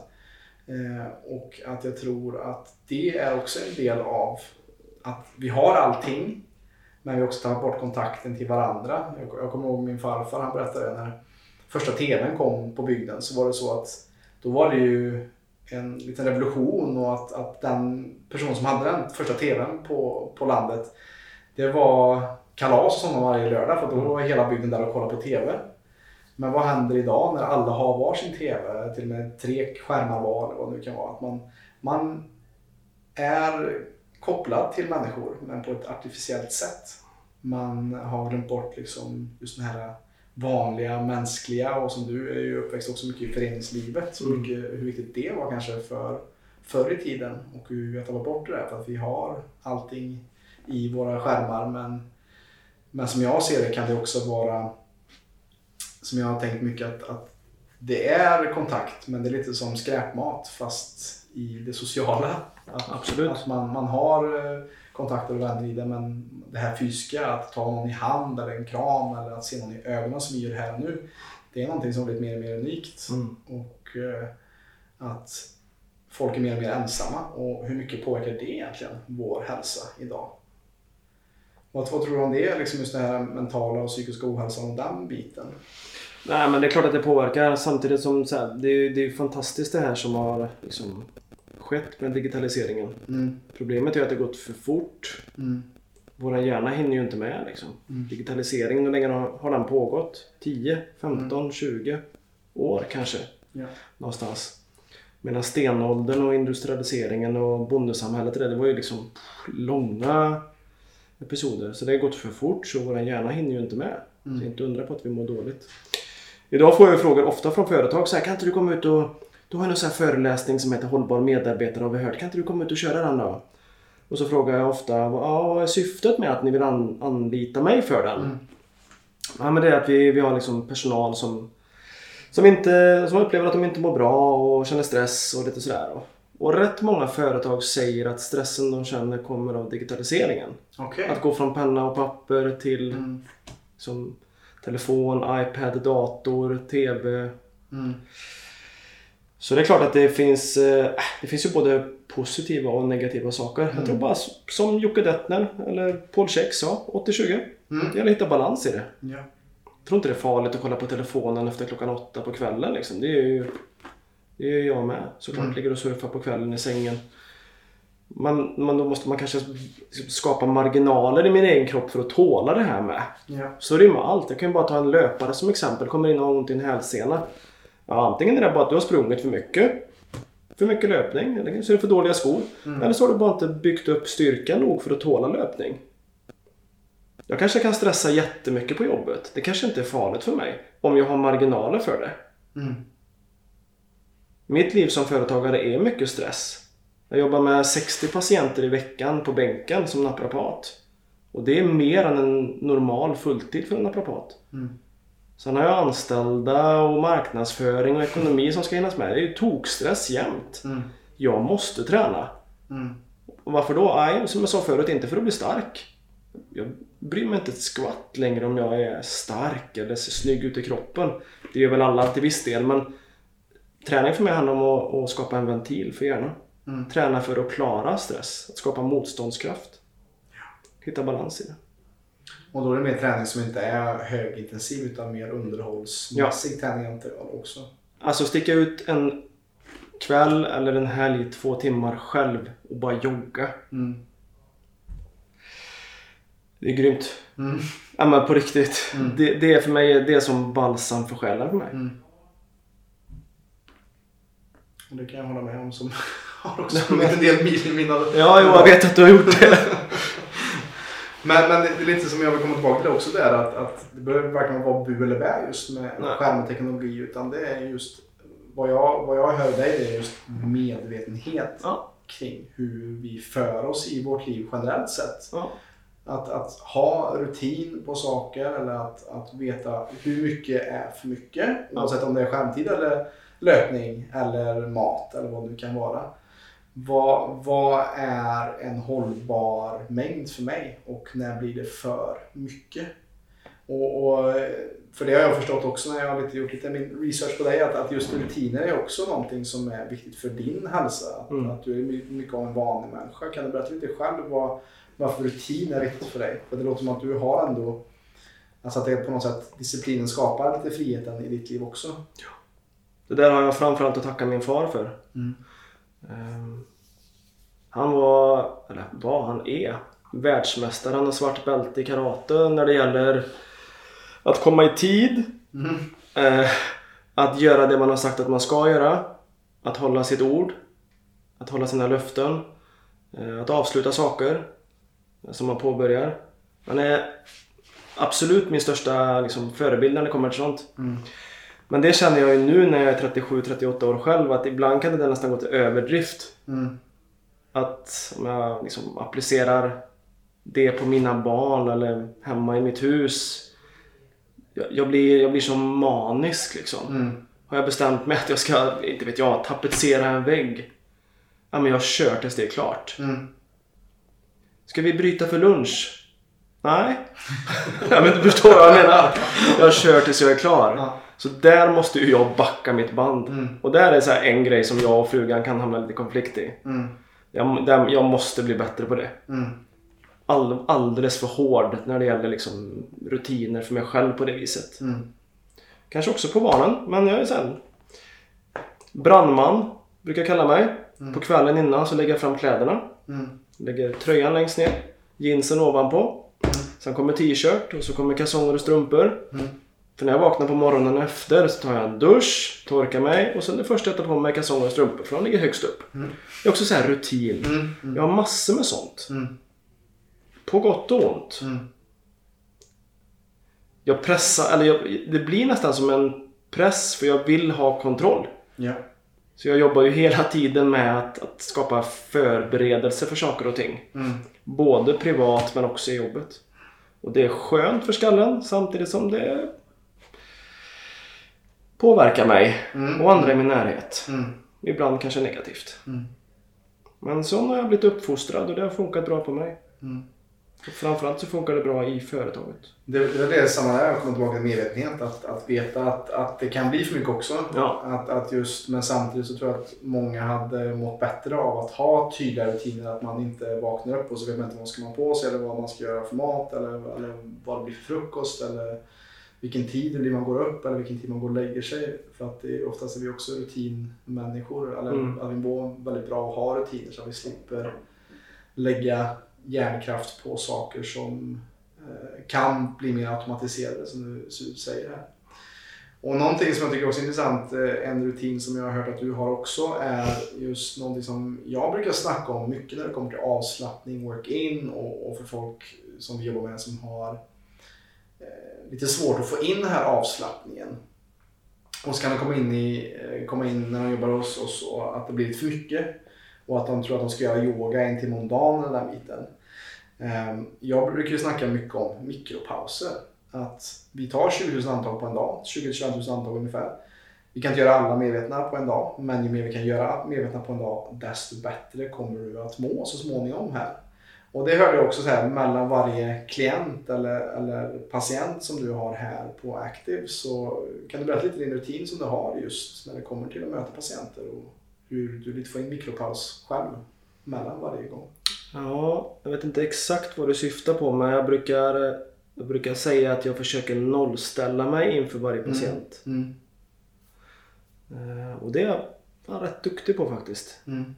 Eh, och att jag tror att det är också en del av att vi har allting men vi har också tagit bort kontakten till varandra. Jag, jag kommer ihåg min farfar, han berättade när första TVn kom på bygden så var det så att då var det ju en liten revolution och att, att den person som hade den första TVn på, på landet det var kalas och sådana varje lördag för då var hela bygden där och kollade på TV. Men vad händer idag när alla har varsin TV, till och med tre skärmar var eller vad det nu kan vara. Att man, man är kopplad till människor men på ett artificiellt sätt. Man har glömt bort liksom just den här vanliga, mänskliga och som du är ju uppväxt också mycket i föreningslivet. Så Mm. mycket, hur viktigt det var kanske för förr i tiden och hur vi har tappat bort det där för att vi har allting i våra skärmar men, men som jag ser det kan det också vara som jag har tänkt mycket att, att det är kontakt men det är lite som skräpmat fast i det sociala. Att, Absolut. att man, man har eh, kontakter och vänner i det men det här fysiska, att ta någon i hand eller en kram eller att se någon i ögonen som vi gör här och nu. Det är någonting som blivit mer och mer unikt. Mm. Och eh, att folk är mer och mer ensamma. Och hur mycket påverkar det egentligen vår hälsa idag? Vad, vad tror du om det, liksom just den här mentala och psykiska ohälsan och den biten? Nej men det är klart att det påverkar samtidigt som så här, det, är, det är fantastiskt det här som har liksom, skett med digitaliseringen. Mm. Problemet är att det har gått för fort. Mm. Vår hjärna hinner ju inte med liksom. Mm. Digitaliseringen, hur länge har, har den pågått? 10, 15, 20 år kanske. Ja. Någonstans. Medan stenåldern och industrialiseringen och bondesamhället det, var ju liksom långa episoder. Så det har gått för fort så vår hjärna hinner ju inte med. Så Mm. inte undra på att vi mår dåligt. Idag får jag frågor ofta från företag. Så här, kan inte du komma ut och... Du har någon sån här föreläsning som heter Hållbar medarbetare har vi hört. Kan inte du komma ut och köra den då? Och så frågar jag ofta, "Ja, vad är syftet med att ni vill an, anlita mig för den? Mm. Ja men det är att vi, vi har liksom personal som, som, inte, som upplever att de inte mår bra och känner stress och lite sådär. Och, rätt många företag säger att stressen de känner kommer av digitaliseringen. Okej. Att gå från penna och papper till Mm. som telefon, iPad, dator, TV. Mm. Så det är klart att det finns, eh, det finns ju både positiva och negativa saker. Jag tror bara s- som Jocke Dettner eller Paul Check sa, 80-20. Mm. Det gäller att hitta balans i det. Ja. Jag tror inte det är farligt att kolla på telefonen efter klockan åtta på kvällen. Liksom. Det är ju det är ju jag med. Såklart Mm. ligger och surfar på kvällen i sängen. Man, man, då måste man kanske skapa marginaler i min egen kropp för att tåla det här med. Ja. Så är det ju med allt. Jag kan ju bara ta en löpare som exempel. Kommer in och har ont i en hälsena. Ja, antingen är det bara att du har sprungit för mycket. För mycket löpning. Eller så är det för dåliga skor. Mm. Eller så har du bara inte byggt upp styrkan nog för att tåla löpning. Jag kanske kan stressa jättemycket på jobbet. Det kanske inte är farligt för mig. Om jag har marginaler för det. Mm. Mitt liv som företagare är mycket stress. Jag jobbar med 60 patienter i veckan på bänken som naprapat. Och det är mer än en normal fulltid för en naprapat. Mm. Sen har jag anställda och marknadsföring och ekonomi som ska hinnas med. Det är ju tokstress jämt. Mm. Jag måste träna. Mm. Och varför då? Nej, som jag sa förut, inte för att bli stark. Jag bryr mig inte ett skvatt längre om jag är stark eller ser snygg ut i kroppen. Det gör väl alla till viss del, men träning för mig handlar om att, att skapa en ventil för hjärnan. Mm. Träna för att klara stress, att skapa motståndskraft. Hitta balans i det. Och då är det mer träning som inte är högintensiv utan mer underhållsmässig träning antar jag också. Alltså sticka ut en kväll eller en helg, två timmar själv och bara jogga. Mm. Det är grymt. Mm. Ja men på riktigt. Mm. Det, det är för mig det är som balsam för själen för mig. Mm. Det kan jag hålla med om som har också sprungit en del mil i mina... Ja, jo, jag vet att du har gjort det. Men, men det är lite som jag vill komma tillbaka till också där att, att det behöver verkligen vara bu eller bä just med Nej. skärm och teknologi utan det är just vad jag, vad jag hör dig det är just medvetenhet Ja. kring hur vi för oss i vårt liv generellt sett. Ja. Att, att ha rutin på saker eller att, att veta hur mycket är för mycket. Oavsett om det är skärmtid eller löpning eller mat eller vad det nu kan vara. Vad, vad är en hållbar mängd för mig och när blir det för mycket? Och, och, för det har jag förstått också när jag har lite, gjort lite min research på dig att, att just rutiner är också någonting som är viktigt för din hälsa. Att, Mm. att du är my- mycket av en vanlig människa. Kan du berätta lite själv vad, varför rutin är viktigt för dig? För det låter som att du har ändå, alltså att det på något sätt disciplinen skapar lite friheten i ditt liv också. Det där har jag framförallt att tacka min far för. Mm. Ehm, Han var, eller var, han är världsmästare. Han har svart bälte i karate när det gäller att komma i tid. Mm. eh, Att göra det man har sagt att man ska göra. Att hålla sitt ord. Att hålla sina löften. eh, Att avsluta saker som man påbörjar. Han är absolut min största liksom, förebild när det kommer till sånt. Mm. Men det känner jag ju nu när jag är 37-38 år själv att ibland kan det nästan gå till överdrift. Mm. Att om jag liksom applicerar det på mina barn eller hemma i mitt hus. Jag, jag, blir, jag blir som manisk liksom. Mm. Har jag bestämt mig att jag ska, inte vet jag, tapetsera en vägg. Ja men jag kör tills det är klart. Mm. Ska vi bryta för lunch? Nej. ja, men du förstår vad jag menar. Jag kör tills jag är klar. Ja. Så där måste ju jag backa mitt band. Mm. Och där är så här en grej som jag och frugan kan hamna lite konflikt i. Mm. Jag, jag måste bli bättre på det. Mm. All, alldeles för hård när det gäller liksom rutiner för mig själv på det viset. Mm. Kanske också på barnen, men jag är sen brandman, brukar jag kalla mig. På kvällen innan så lägger jag fram kläderna. Mm. Lägger tröjan längst ner, jeansen ovanpå. Sen kommer t-shirt och så kommer kalsonger och strumpor. Mm. För när jag vaknar på morgonen efter så tar jag en dusch, torkar mig och sen det första jag tar på mig är kalsonger och strumpor för de ligger högst upp. Mm. Det är också så här rutin. Mm. Mm. Jag har massor med sånt. Mm. På gott och ont. Mm. Jag pressar, eller jag, det blir nästan som en press för jag vill ha kontroll. Ja. Så jag jobbar ju hela tiden med att, att skapa förberedelse för saker och ting. Mm. Både privat men också i jobbet. Och det är skönt för skallen samtidigt som det påverkar mig Mm. och andra i min närhet. Mm. Ibland kanske negativt. Mm. Men så har jag blivit uppfostrad och det har funkat bra på mig. Mm. Och framförallt så funkar det bra i företaget. Det, det är det samma där, jag kommer tillbaka till medvetenhet. Att, att veta att, att det kan bli för mycket också. Ja. Att, att just, men samtidigt så tror jag att många hade mått bättre av att ha tydliga rutiner. Att man inte vaknar upp och så vet man inte vad ska man på sig eller vad man ska göra för mat eller, eller vad det blir för frukost eller vilken tid det blir man går upp eller vilken tid man går och lägger sig. För att det, oftast är vi också rutinmänniskor. Eller Mm. att vi mår väldigt bra att ha rutiner så att vi slipper lägga hjärnkraft på saker som eh, kan bli mer automatiserade som du säger här. Och någonting som jag tycker också är intressant, eh, en rutin som jag har hört att du har också är just någonting som jag brukar snacka om mycket när det kommer till avslappning, work-in och, och för folk som vi jobbar med som har Eh, lite svårt att få in den här avslappningen. Och så kan de komma in, i, eh, komma in när de jobbar hos oss och att det blir lite för mycket. Och att de tror att de ska göra yoga en timme om dagen den där biten. Ehm, jag brukar ju snacka mycket om mikropauser. Att vi tar 20 000 andetag på en dag, 20-25 000 antag ungefär. Vi kan inte göra alla medvetna på en dag, men ju mer vi kan göra medvetna på en dag, desto bättre kommer du att må så småningom här. Och det hörde jag också så här, mellan varje klient eller, eller patient som du har här på Active så kan du berätta lite din rutin som du har just när det kommer till att möta patienter och hur du lite får in mikropaus själv mellan varje gång. Ja, jag vet inte exakt vad du syftar på men jag brukar, jag brukar säga att jag försöker nollställa mig inför varje patient. Mm. Eh, Och det är jag rätt duktig på faktiskt. Mm.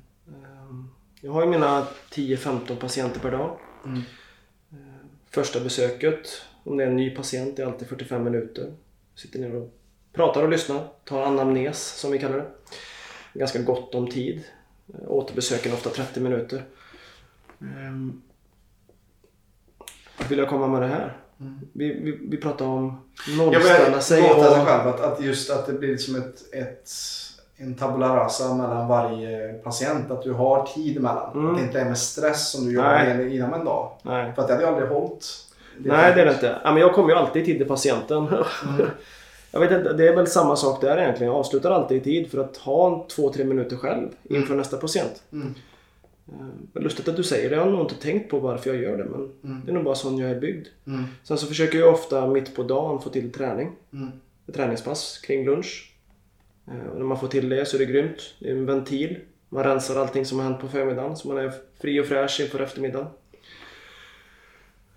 Jag har ju mina 10-15 patienter per dag. Mm. Första besöket, om det är en ny patient, är alltid 45 minuter. Sitter ner och pratar och lyssnar. Tar anamnes som vi kallar det. Ganska gott om tid. Återbesöken ofta 30 minuter. Vart vill jag komma med det här? Vi, vi, vi pratar om Jag nollställa vill sig låta dig och... själv att, att just att det blir som ett, ett, en tabula rasa mellan varje patient. Att du har tid emellan. Mm. Att det inte är med stress som du jobbar med inom en dag. Nej. För att det hade ju aldrig hållit. Nej, det är det inte. Ja, men jag kommer ju alltid i tid till patienten. Mm. jag vet inte, det är väl samma sak där egentligen. Jag avslutar alltid i tid för att ha en två, tre minuter själv inför nästa patient. Mm. Eh, Lustigt att du säger det. Jag har nog inte tänkt på varför jag gör det. Men Mm. det är nog bara sån jag är byggd. Mm. Sen så försöker jag ofta mitt på dagen få till träning. Mm. Ett träningspass kring lunch. Eh, Och när man får till det så är det grymt. Det är en ventil. Man rensar allting som har hänt på förmiddagen så man är fri och fräsch inför eftermiddagen.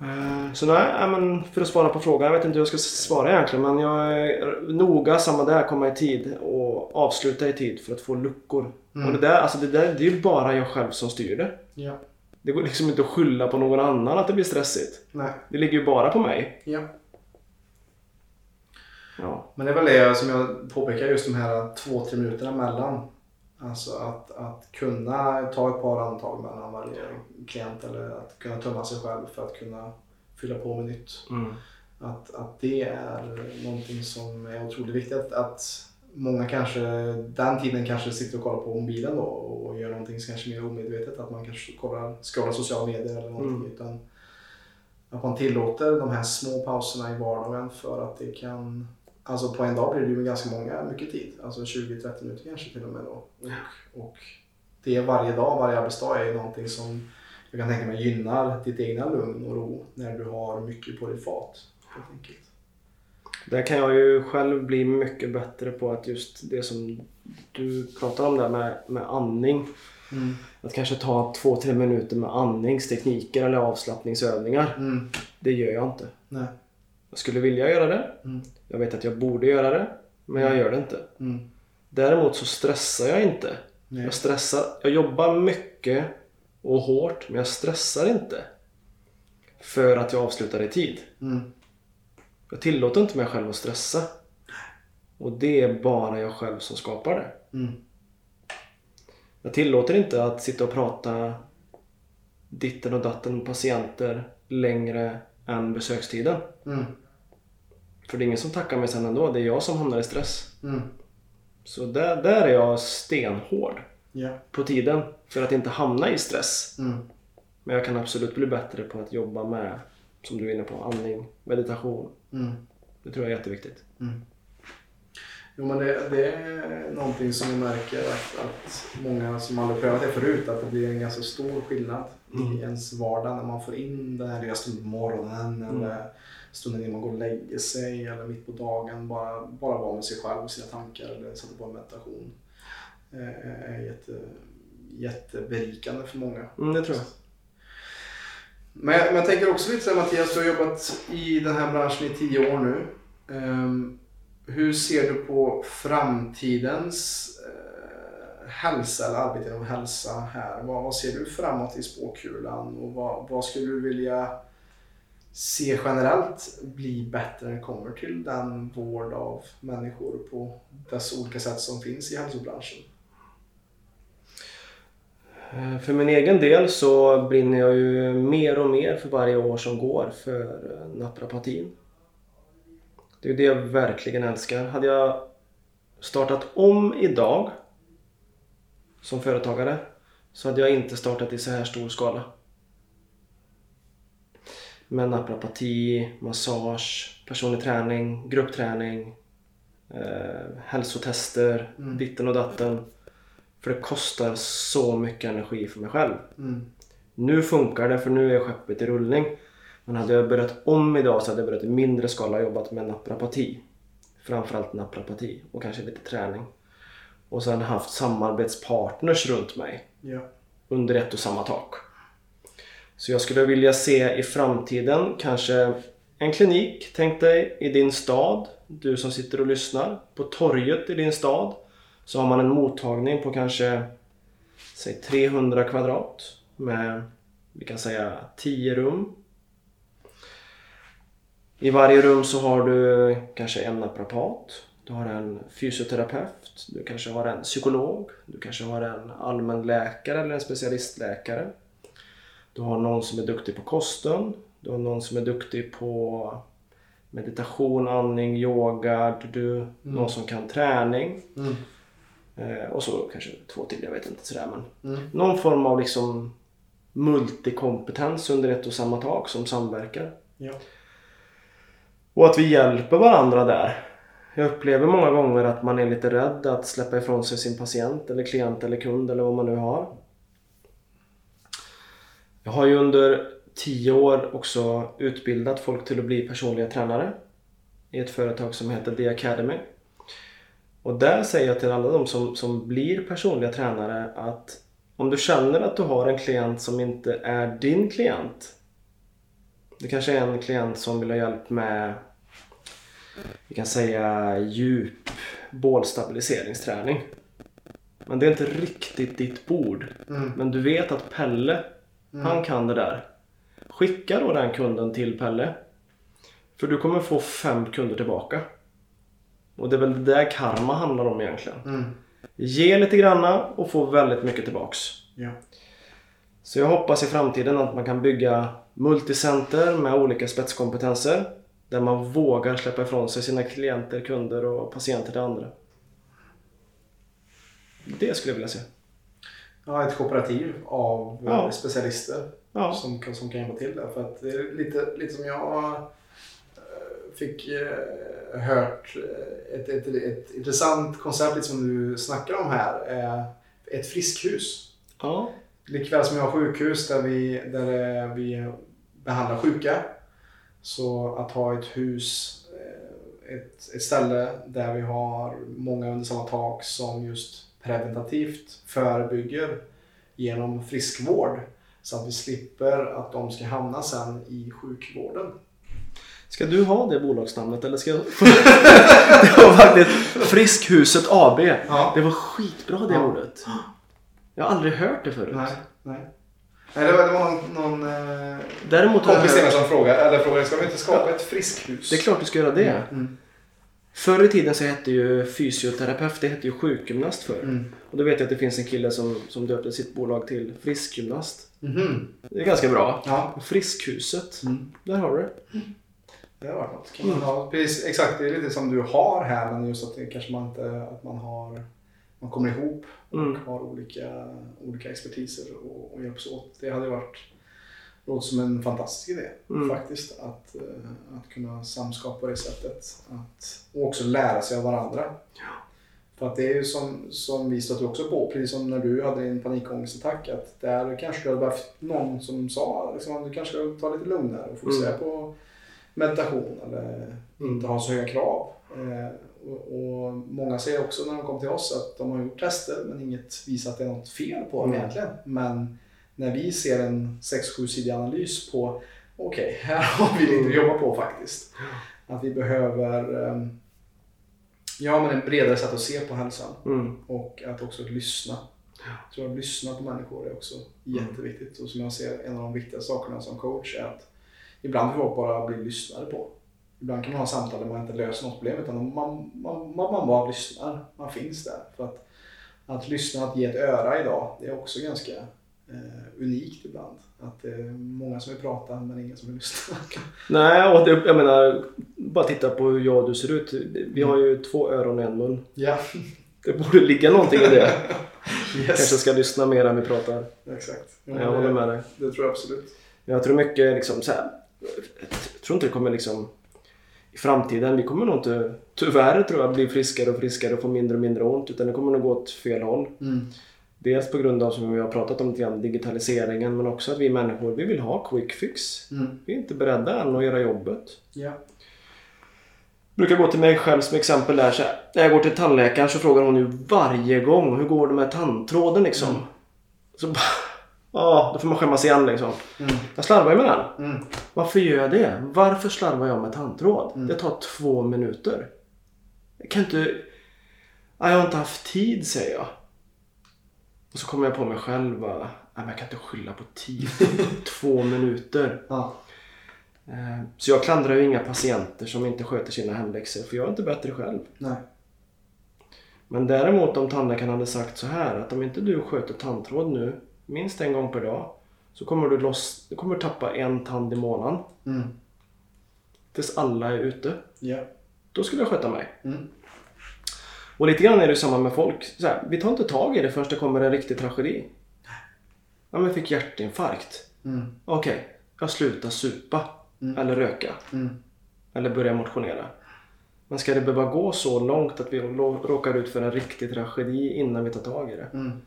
Eh, Så nej, men för att svara på frågan. Jag vet inte hur jag ska svara egentligen men jag är noga samma där, komma i tid och avsluta i tid för att få luckor. Mm. Och det där, alltså det där det är ju bara jag själv som styr det. Ja. Det går liksom inte att skylla på någon annan att det blir stressigt. Nej. Det ligger ju bara på mig. Ja. Ja. Men det är väl det som jag påpekar just de här två, tre minuterna mellan. Alltså att, att kunna ta ett par andetag mellan varje klient eller att kunna tömma sig själv för att kunna fylla på med nytt. Mm. Att, att det är någonting som är otroligt viktigt. Att, att många kanske, den tiden kanske sitter och kollar på mobilen då och gör någonting som kanske mer omedvetet. Att man kanske kollar, scrollar sociala medier eller någonting. Mm. Utan att man tillåter de här små pauserna i vardagen för att det kan Alltså på en dag blir det ju ganska många, mycket tid. Alltså 20-30 minuter kanske till och med då. Och, och det varje dag, varje arbetsdag är ju någonting som jag kan tänka mig gynnar ditt egna lugn och ro när du har mycket på ditt fat. Helt enkelt. Där kan jag ju själv bli mycket bättre på att just det som du pratar om där med, med andning. Mm. Att kanske ta två, tre minuter med andningstekniker eller avslappningsövningar. Mm. Det gör jag inte. Nej. Jag skulle vilja göra det. Mm. Jag vet att jag borde göra det. Men jag gör det inte. Mm. Däremot så stressar jag inte. Nej. Jag stressar. Jag jobbar mycket och hårt men jag stressar inte. För att jag avslutar i tid. Mm. Jag tillåter inte mig själv att stressa. Och det är bara jag själv som skapar det. Mm. Jag tillåter inte att sitta och prata ditten och datten med patienter längre än besökstiden. Mm. För det är ingen som tackar mig sen ändå. Det är jag som hamnar i stress. Mm. Så där, där är jag stenhård Ja. på tiden för att inte hamna i stress. Mm. Men jag kan absolut bli bättre på att jobba med, som du är inne på, andning, meditation. Mm. Det tror jag är jätteviktigt. Jo men det, det är någonting som jag märker att, att många som aldrig prövat det förut, att det blir en ganska stor skillnad Mm. i ens vardag när man får in den här stunden på morgonen Mm. eller stunden innan man går och lägger sig eller mitt på dagen. Bara, bara vara med sig själv och sina tankar eller sätta på en meditation. Eh, är jätte, jätteberikande för många. Mm, det tror jag. Men, men jag tänker också lite så här, Mattias, du har jobbat i den här branschen i tio år nu. Ehm, hur ser du på framtidens eh, hälsa eller arbete inom hälsa här? Vad, vad ser du framåt i spåkulan och vad, vad skulle du vilja se generellt bli bättre när det kommer till den vård av människor på dess olika sätt som finns i hälsobranschen? Eh, för min egen del så brinner jag ju mer och mer för varje år som går för eh, naprapatin. Det är ju det jag verkligen älskar. Hade jag startat om idag som företagare så hade jag inte startat i så här stor skala. Med naprapati, massage, personlig träning, gruppträning, eh, hälsotester, Mm. ditten och datten. För det kostar så mycket energi för mig själv. Mm. Nu funkar det för nu är skeppet i rullning. Men hade jag börjat om idag så hade jag börjat i mindre skala jobbat med naprapati. Framförallt naprapati och kanske lite träning. Och sen haft samarbetspartners runt mig Ja. under ett och samma tak. Så jag skulle vilja se i framtiden kanske en klinik, tänk dig i din stad, du som sitter och lyssnar. På torget i din stad så har man en mottagning på kanske säg 300 kvadrat med vi kan säga 10 rum. I varje rum så har du kanske en naprapat, du har en fysioterapeut, du kanske har en psykolog, du kanske har en allmänläkare eller en specialistläkare. Du har någon som är duktig på kosten, du har någon som är duktig på meditation, andning, yoga, du, någon som kan träning. Mm. Eh, och så kanske två till, jag vet inte sådär men. Mm. Någon form av liksom multikompetens under ett och samma tak som samverkar. Ja. Och att vi hjälper varandra där. Jag upplever många gånger att man är lite rädd att släppa ifrån sig sin patient eller klient eller kund eller vad man nu har. Jag har ju under tio år också utbildat folk till att bli personliga tränare i ett företag som heter The Academy. Och där säger jag till alla de som, som blir personliga tränare att om du känner att du har en klient som inte är din klient. Det kanske är en klient som vill ha hjälp med vi kan säga djup bålstabiliseringsträning. Men det är inte riktigt ditt bord. Mm. Men du vet att Pelle, han kan det där. Skicka då den kunden till Pelle. För du kommer få fem kunder tillbaka. Och det är väl det där karma handlar om egentligen. Mm. Ge lite granna och få väldigt mycket tillbaks. Ja. Så jag hoppas i framtiden att man kan bygga multicenter med olika spetskompetenser. Där man vågar släppa ifrån sig sina klienter, kunder och patienter till andra. Det skulle jag vilja se. Ja, ett kooperativ av eh, Ja. specialister Ja. som, kan, som kan hjälpa till där. För att det är lite, lite som jag eh, fick eh, hört eh, ett, ett, ett intressant koncept lite som du snackar om här. Ett friskhus. Ja. Likväl som jag har sjukhus där vi, där vi behandlar sjuka. Så att ha ett hus, ett, ett ställe där vi har många under samma tak som just preventativt förebygger genom friskvård. Så att vi slipper att de ska hamna sen i sjukvården. Ska du ha det bolagsnamnet eller ska jag... det var faktiskt Friskhuset AB. Ja. Det var skitbra det Ja. ordet. Jag har aldrig hört det förut. Nej, nej. Nej, det var, det var någon, någon eh, Däremot kompis hört... som frågade, eller frågade, ska vi inte skapa ett friskhus? Det är klart du ska göra det. Mm. Förr i tiden så hette ju fysioterapeut, det hette ju sjukgymnast förr. Mm. Och då vet jag att det finns en kille som, som döpte sitt bolag till Friskgymnast. Mhm. Det är ganska bra. Ja. Friskhuset, Mm. där har du det. Det har varit något. Kan man ha, precis, exakt, det är lite som du har här men just att det kanske man inte att man har man kommer ihop och Mm. har olika, olika expertiser och, och hjälps åt. Det hade varit låter som en fantastisk idé Mm. faktiskt att, eh, att kunna samskapa på det sättet. Att, och också lära sig av varandra. För att det är ju som, som vi stöter också på, precis som när du hade din panikångestattack, att där kanske du hade behövt någon som sa liksom, att du kanske ska ta lite lugnare och fokusera Mm. på meditation eller inte ha så höga krav. Eh, och, och Många säger också när de kommer till oss att de har gjort tester men inget visar att det är något fel på dem Mm. egentligen. Men när vi ser en 6-7 sidig analys på okej, här har vi lite att jobba på faktiskt. Att vi behöver eh, ja, men en bredare sätt att se på hälsan Mm. och att också lyssna. Jag tror att lyssna på människor är också jätteviktigt och som jag ser en av de viktigaste sakerna som coach är att ibland får folk bara bli lyssnade på. Ibland kan man ha samtal där man inte löser något problem utan man, man, man, man bara lyssnar. Man finns där. För att, att lyssna, att ge ett öra idag, det är också ganska eh, unikt ibland. Att det är många som vill prata men ingen som vill lyssna. Nej, och det, jag menar, bara titta på hur jag och du ser ut. Vi har ju två öron och en mun. ja, Det borde ligga någonting i det. Kanske yes. ska lyssna mer än vi pratar. Exakt. Jag håller med dig. Det tror jag absolut. Jag tror mycket liksom så här. Jag tror inte det kommer liksom i framtiden. Vi kommer nog inte, tyvärr tror jag, bli friskare och friskare och få mindre och mindre ont. Utan det kommer nog gå åt fel håll. Mm. Dels på grund av, som vi har pratat om lite grann, digitaliseringen. Men också att vi människor, vi vill ha quick fix. Mm. Vi är inte beredda än att göra jobbet. Ja. brukar gå till mig själv som exempel där så här. När jag går till tandläkaren så frågar hon ju varje gång hur går det med tandtråden liksom. Mm. Så bara, ja, då får man skämmas igen liksom. Mm. Jag slarvar ju med den. Mm. Varför gör jag det? Varför slarvar jag med tandtråd? Mm. Det tar två minuter. Jag kan inte... Ja, jag har inte haft tid säger jag. Och så kommer jag på mig själv bara, "Nej, men jag kan inte skylla på tid. två minuter. Ja. Eh, Så jag klandrar ju inga patienter som inte sköter sina hemläxor för jag är inte bättre själv. Nej. Men däremot om tandläkaren hade sagt så här att om inte du sköter tandtråd nu minst en gång per dag så kommer du, loss, du kommer tappa en tand i månaden Mm. tills alla är ute. Ja. Då skulle jag sköta mig. Mm. Och lite grann är det samma med folk. Så här, vi tar inte tag i det förrän det kommer en riktig tragedi. Ja men jag fick hjärtinfarkt. Mm. Okej, jag slutar supa. Mm. Eller röka. Mm. Eller börja motionera. Men ska det behöva gå så långt att vi råkar ut för en riktig tragedi innan vi tar tag i det? Mm.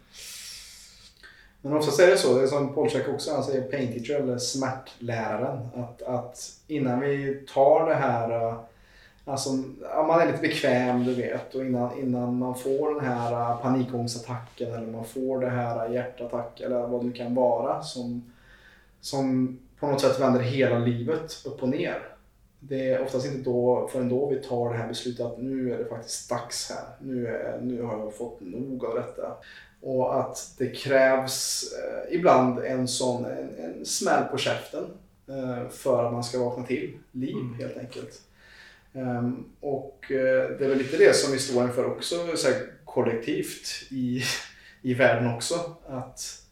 Men oftast är det så, det är som Polchak också, han säger pain teacher eller smärtläraren. Att, att innan vi tar det här, alltså man är lite bekväm du vet och innan, innan man får den här eh, panikångestattacken eller man får det här hjärtattack eller vad det nu kan vara som, som på något sätt vänder hela livet upp och ner. Det är oftast inte då, förrän då vi tar det här beslutet att nu är det faktiskt dags här. Nu, är, nu har jag fått nog av detta. Och att det krävs eh, ibland en sån en, en smäll på käften eh, för att man ska vakna till liv Mm. helt enkelt. Ehm, och eh, det är väl lite det som vi står inför också så här, kollektivt i, i världen också. Att,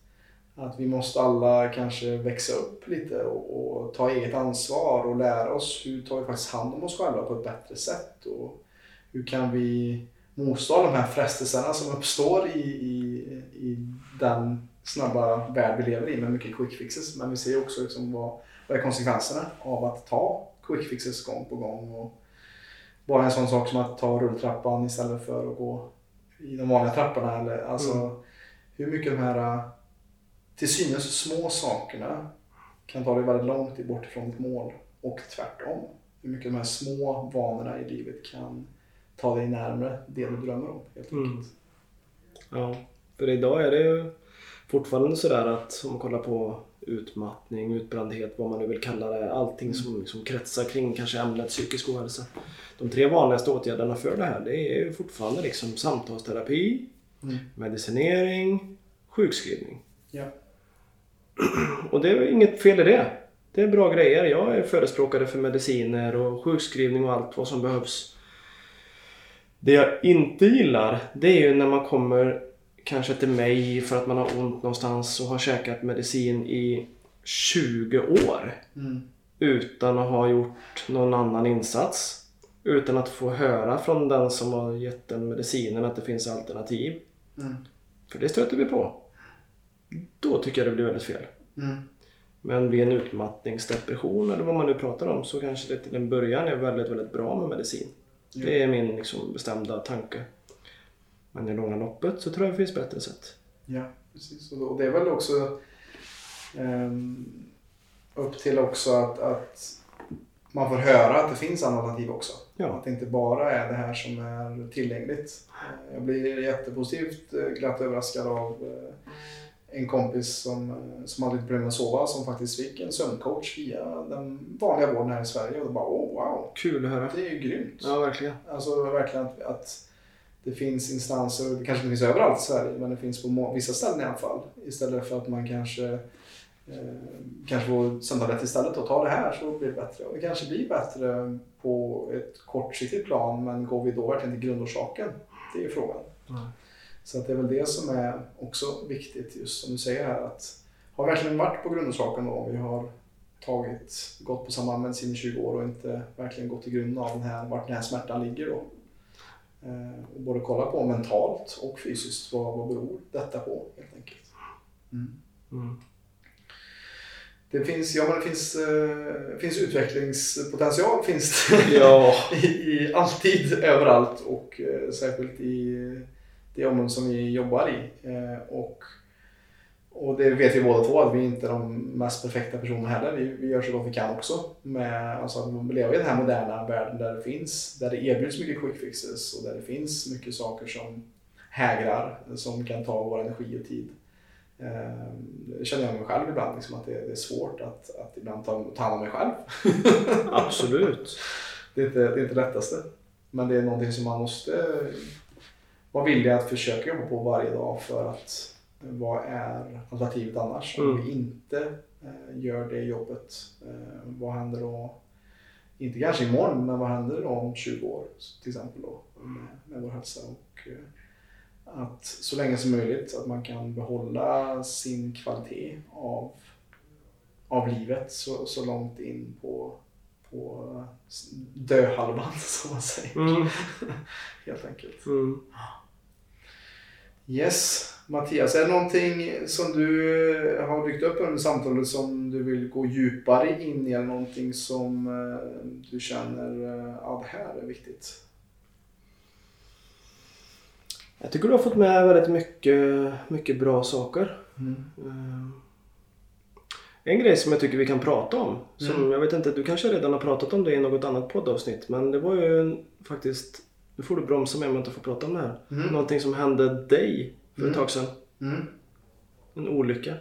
att vi måste alla kanske växa upp lite och, och ta eget ansvar och lära oss hur tar vi faktiskt hand om oss själva på ett bättre sätt. Och hur kan vi motstå de här frestelserna som uppstår i, i, i den snabba värld vi lever i med mycket quick fixes. Men vi ser ju också liksom vad, vad är konsekvenserna av att ta quick fixes gång på gång. Och bara en sån sak som att ta rulltrappan istället för att gå i de vanliga trapporna. Eller, alltså, Mm. Hur mycket de här till synes små sakerna kan ta dig väldigt långt bort ifrån ditt mål och tvärtom. Hur mycket de här små vanorna i livet kan ta dig närmare det du drömmer om. Helt Mm. Ja, för idag är det ju fortfarande sådär att om man kollar på utmattning, utbrändhet, vad man nu vill kalla det. Allting som liksom kretsar kring kanske ämnet psykisk ohälsa. De tre vanligaste åtgärderna för det här det är fortfarande liksom samtalsterapi, Mm. medicinering, sjukskrivning. Ja. Och det är inget fel i det. Det är bra grejer. Jag är förespråkare för mediciner och sjukskrivning och allt vad som behövs. Det jag inte gillar det är ju när man kommer kanske till mig för att man har ont någonstans och har käkat medicin i 20 år Mm. utan att ha gjort någon annan insats. Utan att få höra från den som har gett den medicinen att det finns alternativ. Mm. För det stöter vi på. Då tycker jag det blir väldigt fel. Mm. Men vid en utmattningsdepression eller vad man nu pratar om så kanske det till en början är väldigt, väldigt bra med medicin. Det är min liksom, bestämda tanke. Men i långa loppet så tror jag det finns bättre sätt. Ja, precis. Och det är väl också ehm, upp till också att, att man får höra att det finns alternativ också. Ja. Att det inte bara är det här som är tillgängligt. Jag blir jättepositivt eh, glatt överraskad av eh, en kompis som, eh, som hade lite problem med att sova som faktiskt fick en sömncoach via den vanliga vården här i Sverige. Och då bara oh, wow, Kul att höra. det är ju grymt. Ja, verkligen. Alltså verkligen att, att det finns instanser, det kanske inte finns överallt i Sverige, men det finns på vissa ställen i alla fall. Istället för att man kanske eh, kanske får samtalet istället och ta det här så blir det bättre. Och det kanske blir bättre på ett kortsiktigt plan, men går vi då verkligen till grundorsaken? Det är ju frågan. Ja. Så att det är väl det som är också viktigt, just som du säger här, att har vi verkligen varit på grundorsaken då, om vi har tagit, gått på samma medicin i 20 år och inte verkligen gått till grunden av den här, vart den här smärtan ligger då. Eh, både kolla på mentalt och fysiskt, vad, vad beror detta på helt enkelt. Mm. Mm. Det finns, ja, men det finns, eh, finns utvecklingspotential finns det Ja. i, i, alltid överallt och eh, särskilt i det område som vi jobbar i. Eh, och, och det vet vi båda två att vi inte är de mest perfekta personerna heller. Vi, vi gör så gott vi kan också. Med, alltså att leva i den här moderna världen där det finns, där det erbjuds mycket quick fixes och där det finns mycket saker som hägrar, som kan ta vår energi och tid. Eh, Det känner jag mig själv ibland, liksom, att det, det är svårt att, att ibland ta, ta hand om mig själv. Absolut. Det är, inte, det är inte lättaste. Men det är någonting som man måste vara villig att försöka jobba på varje dag för att vad är alternativet annars? Om Mm. vi inte eh, gör det jobbet. Eh, vad händer då? Inte kanske imorgon, men vad händer då om 20 år till exempel då med, med vår hälsa? Och, eh, att så länge som möjligt att man kan behålla sin kvalitet av, av livet så, så långt in på, på döhalvan som man säger. Mm. Helt enkelt. Mm. Yes, Mattias, är det någonting som du har dykt upp under samtalet som du vill gå djupare in i eller någonting som eh, du känner, eh, ja det här är viktigt? Jag tycker du har fått med väldigt mycket, mycket bra saker. Mm. Eh, En grej som jag tycker vi kan prata om, som Mm. jag vet inte, du kanske redan har pratat om det i något annat poddavsnitt, men det var ju faktiskt, nu får du bromsa mig om jag inte får prata om det här. Mm. Någonting som hände dig för ett Mm. tag sedan. Mm. En olycka.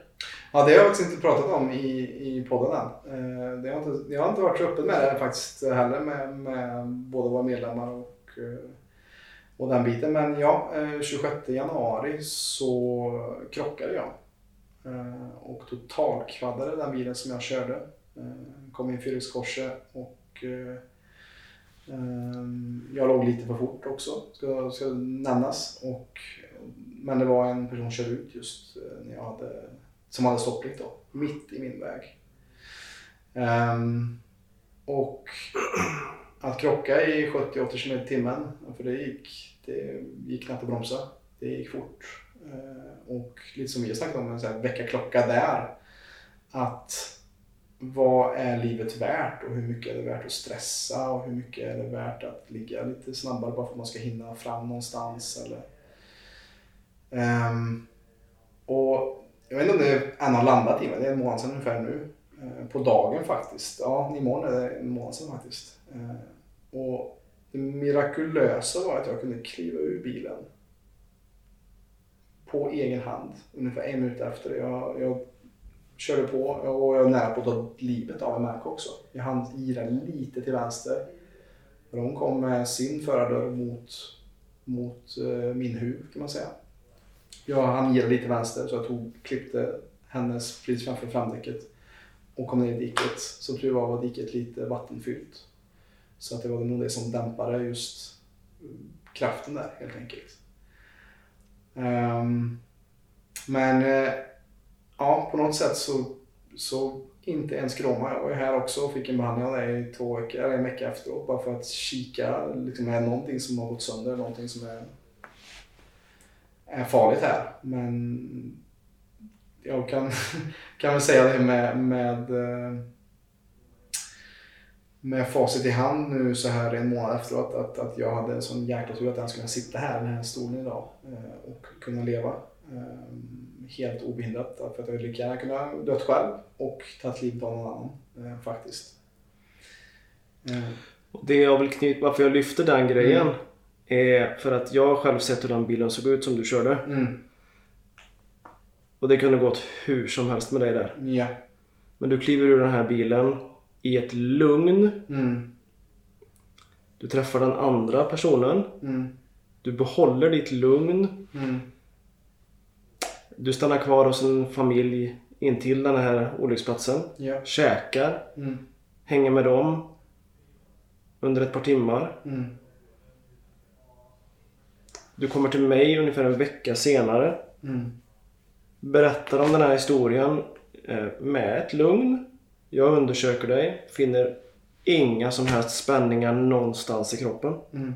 Ja, det har jag faktiskt inte pratat om i, i podden än. Eh, Det har inte, jag har inte varit så öppen med det faktiskt heller med, med både våra medlemmar och, eh, och den biten. Men ja, eh, 26 januari så krockade jag. Eh, Och totalkvaddade den bilen som jag körde. Eh, Kom in i fyrhjulskorset och eh, eh, jag låg lite för fort också, ska, ska nämnas. Och, men det var en person som körde ut just eh, när jag hade som hade stopplikt då, mitt i min väg. Um, och att krocka i 70-80 km i timmen, för det gick, det gick knappt att bromsa. Det gick fort. Uh, och lite som vi har snackat om, en sån väckarklocka där. Att vad är livet värt och hur mycket är det värt att stressa och hur mycket är det värt att ligga lite snabbare bara för att man ska hinna fram någonstans eller Um, och jag vet inte om det än har landat i mig, det är en månad sedan ungefär nu. Eh, på dagen faktiskt. Ja, imorgon är det en månad sedan faktiskt. Eh, och det mirakulösa var att jag kunde kliva ur bilen på egen hand ungefär en minut efter. Jag, jag körde på och jag var nära på att ta livet av en människa också. Jag hann gira lite till vänster. Och hon kom med sin förardörr mot, mot eh, min huvud kan man säga. Jag hann gira lite vänster så jag tog, klippte hennes precis framför framdäcket och kom ner i diket. Så tur var var diket lite vattenfyllt. Så att det var nog det som dämpade just eh, kraften där helt enkelt. Um, men eh, ja, på något sätt så, så inte ens kroma. Jag var ju här också och fick en behandling av det i två veckor, eller en vecka efteråt bara för att kika. Liksom, är det någonting som har gått sönder? Någonting som är, är farligt här? Men jag kan, kan väl säga det med, med, eh, med facit i hand nu så här en månad efteråt att, att jag hade en sån jäkla tur att jag skulle kunna sitta här i den här stolen idag eh, och kunna leva eh, helt obehindrat. För att jag lika gärna kunna dött själv och tagit livet av någon annan faktiskt. Det jag vill knyta, varför jag lyfter den grejen Mm. Är för att jag har själv sett hur den bilen såg ut som du körde. Mm, Och det kunde gått hur som helst med dig där. ja. Men du kliver ur den här bilen i ett lugn. Mm, Du träffar den andra personen. mm, Du behåller ditt lugn. mm, Du stannar kvar hos en familj intill den här olycksplatsen. ja. Käkar. Mm, Hänger med dem. Under ett par timmar. Du kommer till mig ungefär en vecka senare. mm, Berättar om den här historien eh, med ett lugn. Jag undersöker dig. Finner inga som helst spänningar någonstans i kroppen. mm,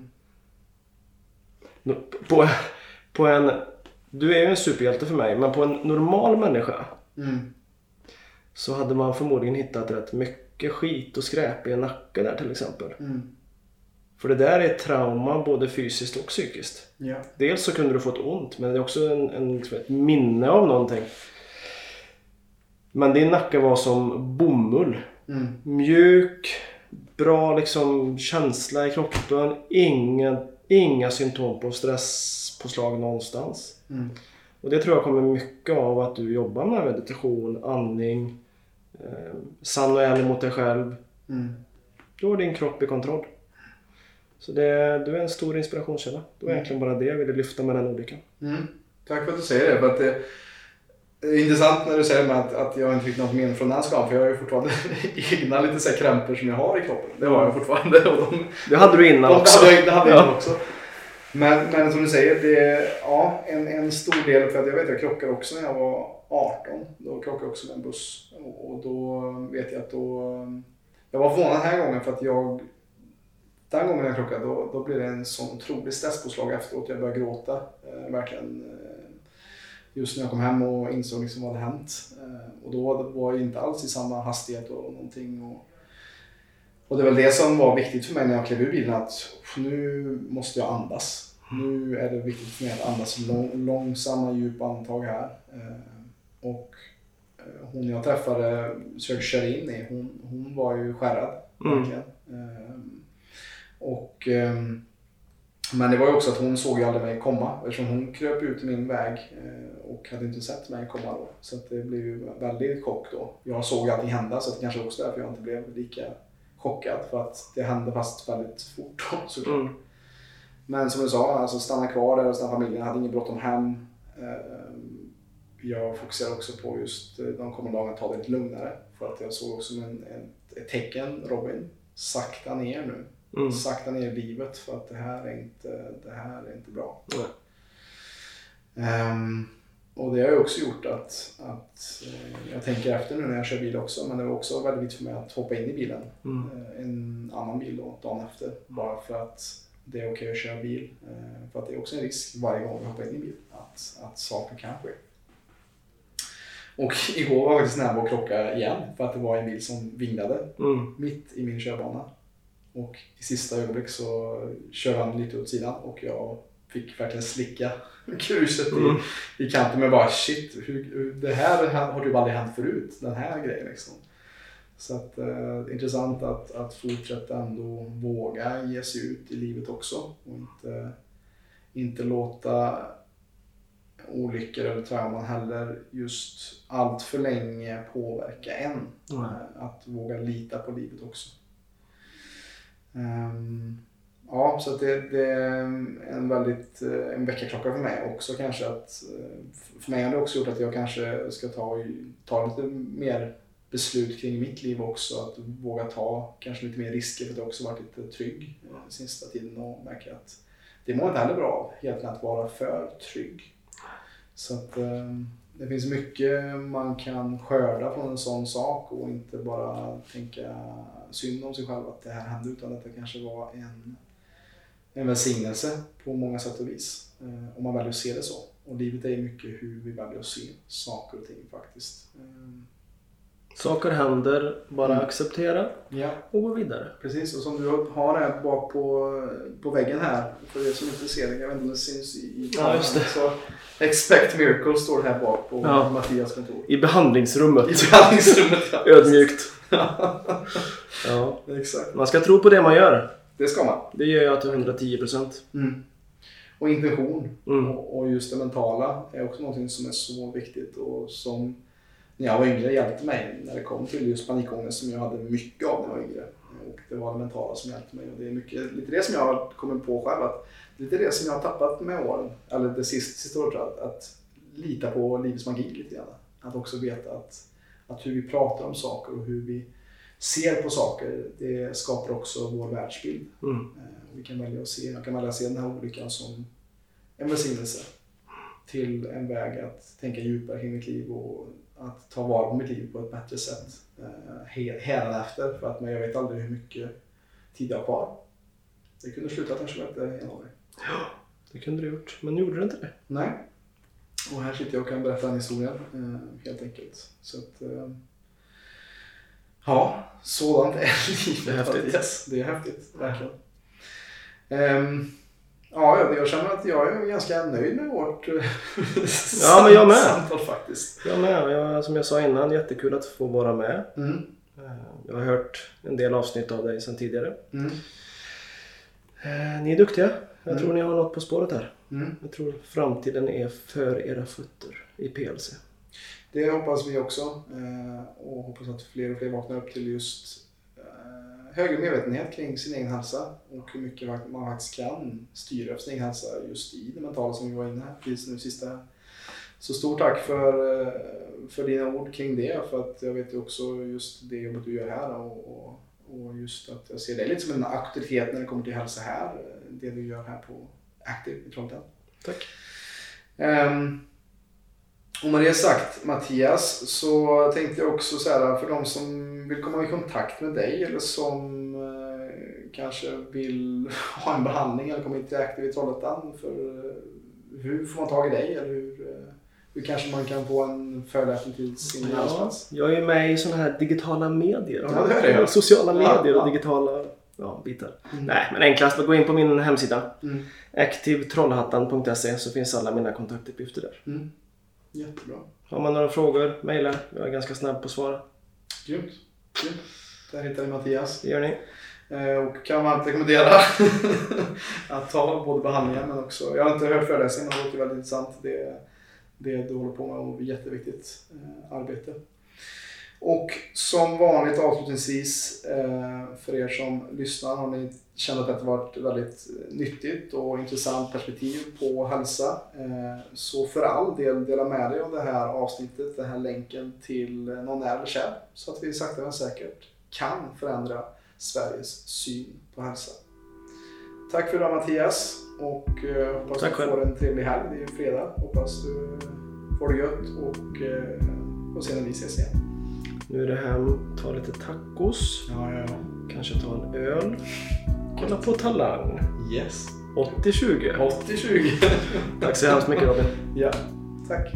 På, på en... Du är ju en superhjälte för mig, men på en normal människa mm, så hade man förmodligen hittat rätt mycket skit och skräp i en nacke där till exempel. mm, För det där är ett trauma både fysiskt och psykiskt. ja. Dels så kunde du fått ont, men det är också en, en, liksom ett minne av någonting. Men din nacke var som bomull. Mm, Mjuk, bra liksom känsla i kroppen. Inga, inga symptom på stresspåslag någonstans. mm, Och det tror jag kommer mycket av att du jobbar med meditation, andning, eh, sann och ärlig mot dig själv. mm. Då är din kropp i kontroll. Så det, du är en stor inspirationskälla. Det var egentligen bara det jag ville lyfta med den olyckan. Mm. Tack för att du säger det. För att det är intressant när du säger med att, att jag inte fick något minne från den skadan för jag har ju fortfarande egna lite så här krämpor som jag har i kroppen. Det har jag fortfarande. Och de, Det hade du innan också. Det hade det hade jag Ja. också. Men, men som du säger, det är ja, en, en stor del. För att jag vet jag krockade också när jag var 18. Då krockade jag också med en buss. Och, och då vet jag att då... Jag var förvånad den här gången för att jag... Den gången jag krockade då, då blev det en sån otrolig stresspåslag efteråt. Jag började gråta. Eh, verkligen. Eh, just när jag kom hem och insåg liksom vad hade hänt. Eh, och då var jag inte alls i samma hastighet och någonting. Och, och det var det som var viktigt för mig när jag klev ur bilen. Att nu måste jag andas. Nu är det viktigt för mig att andas lång, långsamma djupa andetag här. Eh, och eh, hon jag träffade, försökte köra in i, hon, hon var ju skärrad. Mm. Verkligen. Och, ehm, men det var ju också att hon såg ju aldrig mig komma eftersom hon kröp ut i min väg eh, och hade inte sett mig komma då. Så det blev ju väldigt chock då. Jag såg allting hända så det kanske också är därför jag inte blev lika chockad för att det hände fast väldigt fort då, såklart. Mm. Men som du sa, alltså stanna kvar där hos den familjen. Jag hade inget bråttom hem. Eh, Jag fokuserade också på just eh, de kommande dagarna att ta det lite lugnare. För att jag såg också en, en, ett tecken, Robin, sakta ner nu. Mm. Sakta ner livet för att det här är inte, det här är inte bra. Nej. Ehm, och det har ju också gjort att, att eh, jag tänker efter nu när jag kör bil också. Men det var också väldigt viktigt för mig att hoppa in i bilen. Mm. Eh, en annan bil då, dagen efter. Bara för att det är okej att köra bil. Eh, För att det är också en risk varje gång vi hoppar in i bil att, att saker kan ske. Och igår var jag faktiskt nära att krocka igen för att det var en bil som vinglade Mm. mitt i min körbana. Och i sista ögonblick så körde han lite åt sidan och jag fick verkligen slicka gruset Mm. i, i kanten. Men bara shit, hur, det här har typ aldrig hänt förut. Den här grejen liksom. Så att, eh, intressant att, att fortsätta ändå våga ge sig ut i livet också. Och inte, inte låta olyckor eller trauman heller just allt för länge påverka en. Eh, Att våga lita på livet också. Ehm, ja, så att det, det är en väldigt eh, en väckarklocka för mig också kanske. att eh, För mig har det också gjort att jag kanske ska ta, ta lite mer beslut kring mitt liv också. Att våga ta kanske lite mer risker för att jag också varit lite trygg mm. sista tiden och märker att det mår inte heller bra av Helt enkelt att vara för trygg. Så att ehm, det finns mycket man kan skörda från en sån sak och inte bara tänka synd om sig själv att det här hände utan att det kanske var en, en välsignelse på många sätt och vis. Eh, om man väljer att se det så. Och livet är ju mycket hur vi väljer att se saker och ting faktiskt. Ehm, Saker händer, bara Mm. acceptera ja, och gå vidare. precis. Och som du har här bak på, på väggen här, för er som inte ser det, jag vet inte om det syns i, i Ja. Så Expect Miracles står här bak på Ja. Mattias kontor. I behandlingsrummet. I behandlingsrummet ja. Ödmjukt. Ja. Exakt. Man ska tro på det man gör. Det ska man. Det gör jag till 110 procent. Mm. Och intention Mm. och, och just det mentala är också något som är så viktigt och som när jag var yngre hjälpte mig när det kom till just panikångest som jag hade mycket av när jag var yngre. Och det var det mentala som hjälpte mig och det är mycket, lite det som jag har kommit på själv att lite det som jag har tappat med åren, eller det sista, sista året tror jag, att, att lita på livets magi lite grann. Att också veta att, att hur vi pratar om saker och hur vi ser på saker, det skapar också vår världsbild. Mm. Eh, Vi kan välja att se, jag kan välja att se den här olyckan som en välsignelse till en väg att tänka djupare kring mitt liv och att ta vara på mitt liv på ett bättre sätt eh, hädanefter. För att men jag vet aldrig hur mycket tid jag har kvar. Det kunde sluta den 26 januari. Det kunde du gjort, men gjorde du inte det? Nej. Och här sitter jag och kan berätta den historien eh, helt enkelt. Så att, eh, ja, sådant är livet. Det är häftigt. Yes, det är häftigt, verkligen. Ehm, ja, jag- känner att jag är ganska nöjd med vårt eh, Ja, men jag med. samtal faktiskt. Jag med. Jag, som jag sa innan, jättekul att få vara med. Mm. Eh, Jag har hört en del avsnitt av dig sedan tidigare. Mm. Eh, Ni är duktiga. Jag Mm. tror ni har något på spåret här. Mm. Jag tror framtiden är för era fötter i PLC. Det hoppas vi också och hoppas att fler och fler vaknar upp till just högre medvetenhet kring sin egen hälsa och hur mycket man- faktiskt kan styra sin egen hälsa just i det mentala som vi var inne här precis nu sista Så stort tack för, eh, för dina ord kring det. För att jag vet ju också just det jobbet du gör här och, och, och just att jag ser dig lite som en auktoritet när det kommer till hälsa här. Det du gör här på Active i Trollhättan. Tack. Um, och med det sagt Mattias så tänkte jag också så här för de som vill komma i kontakt med dig eller som eh, kanske vill ha en behandling eller komma in till Active i Trollhättan. För, eh, hur får man tag i dig? Eller hur, eh, hur kanske man kan få en föreläsning till sin Ja, arbetsplats? jag är med i sådana här digitala medier. Ja, det är det. Sociala medier och digitala ja, bitar. Mm. Nej, men enklast att gå in på min hemsida. Mm. aktivtrollhattan.se så finns alla mina kontaktuppgifter där. Mm. Jättebra. Har man några frågor, mejla. Jag är ganska snabb på att svara. Grymt. Grymt. Där hittar ni Mattias. Det gör ni. Eh, Och kan varmt rekommendera att ta både behandlingar men också, jag har inte hört föreläsningen men det låter väldigt intressant. Det, det du håller på med och jätteviktigt eh, arbete. Och som vanligt avslutningsvis eh, för er som lyssnar har ni känt att det varit väldigt nyttigt och intressant perspektiv på hälsa. Eh, Så för all del dela med dig av det här avsnittet, den här länken till någon nära eller kär så att vi sakta men säkert kan förändra Sveriges syn på hälsa. Tack för idag Mattias och eh, hoppas Tack du får en trevlig helg. Det är ju fredag. Hoppas du får det gött och eh, får se när vi ses igen. Nu är det hem, ta lite tacos, Ja, ja, ja. kanske ta en öl. Kolla på Talang. Yes. 80-20. 80-20. Tack så hemskt mycket Robin. ja, tack.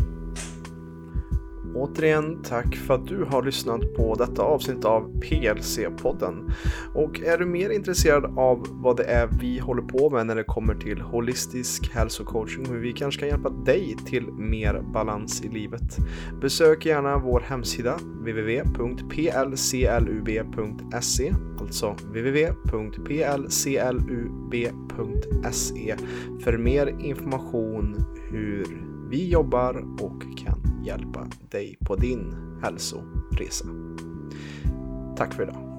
Återigen tack för att du har lyssnat på detta avsnitt av PLC-podden. Och är du mer intresserad av vad det är vi håller på med när det kommer till holistisk hälsocoaching, hur vi kanske kan hjälpa dig till mer balans i livet. Besök gärna vår hemsida www.plclub.se alltså www.plclub.se för mer information hur vi jobbar och kan hjälpa dig på din hälsoresa. Tack för idag.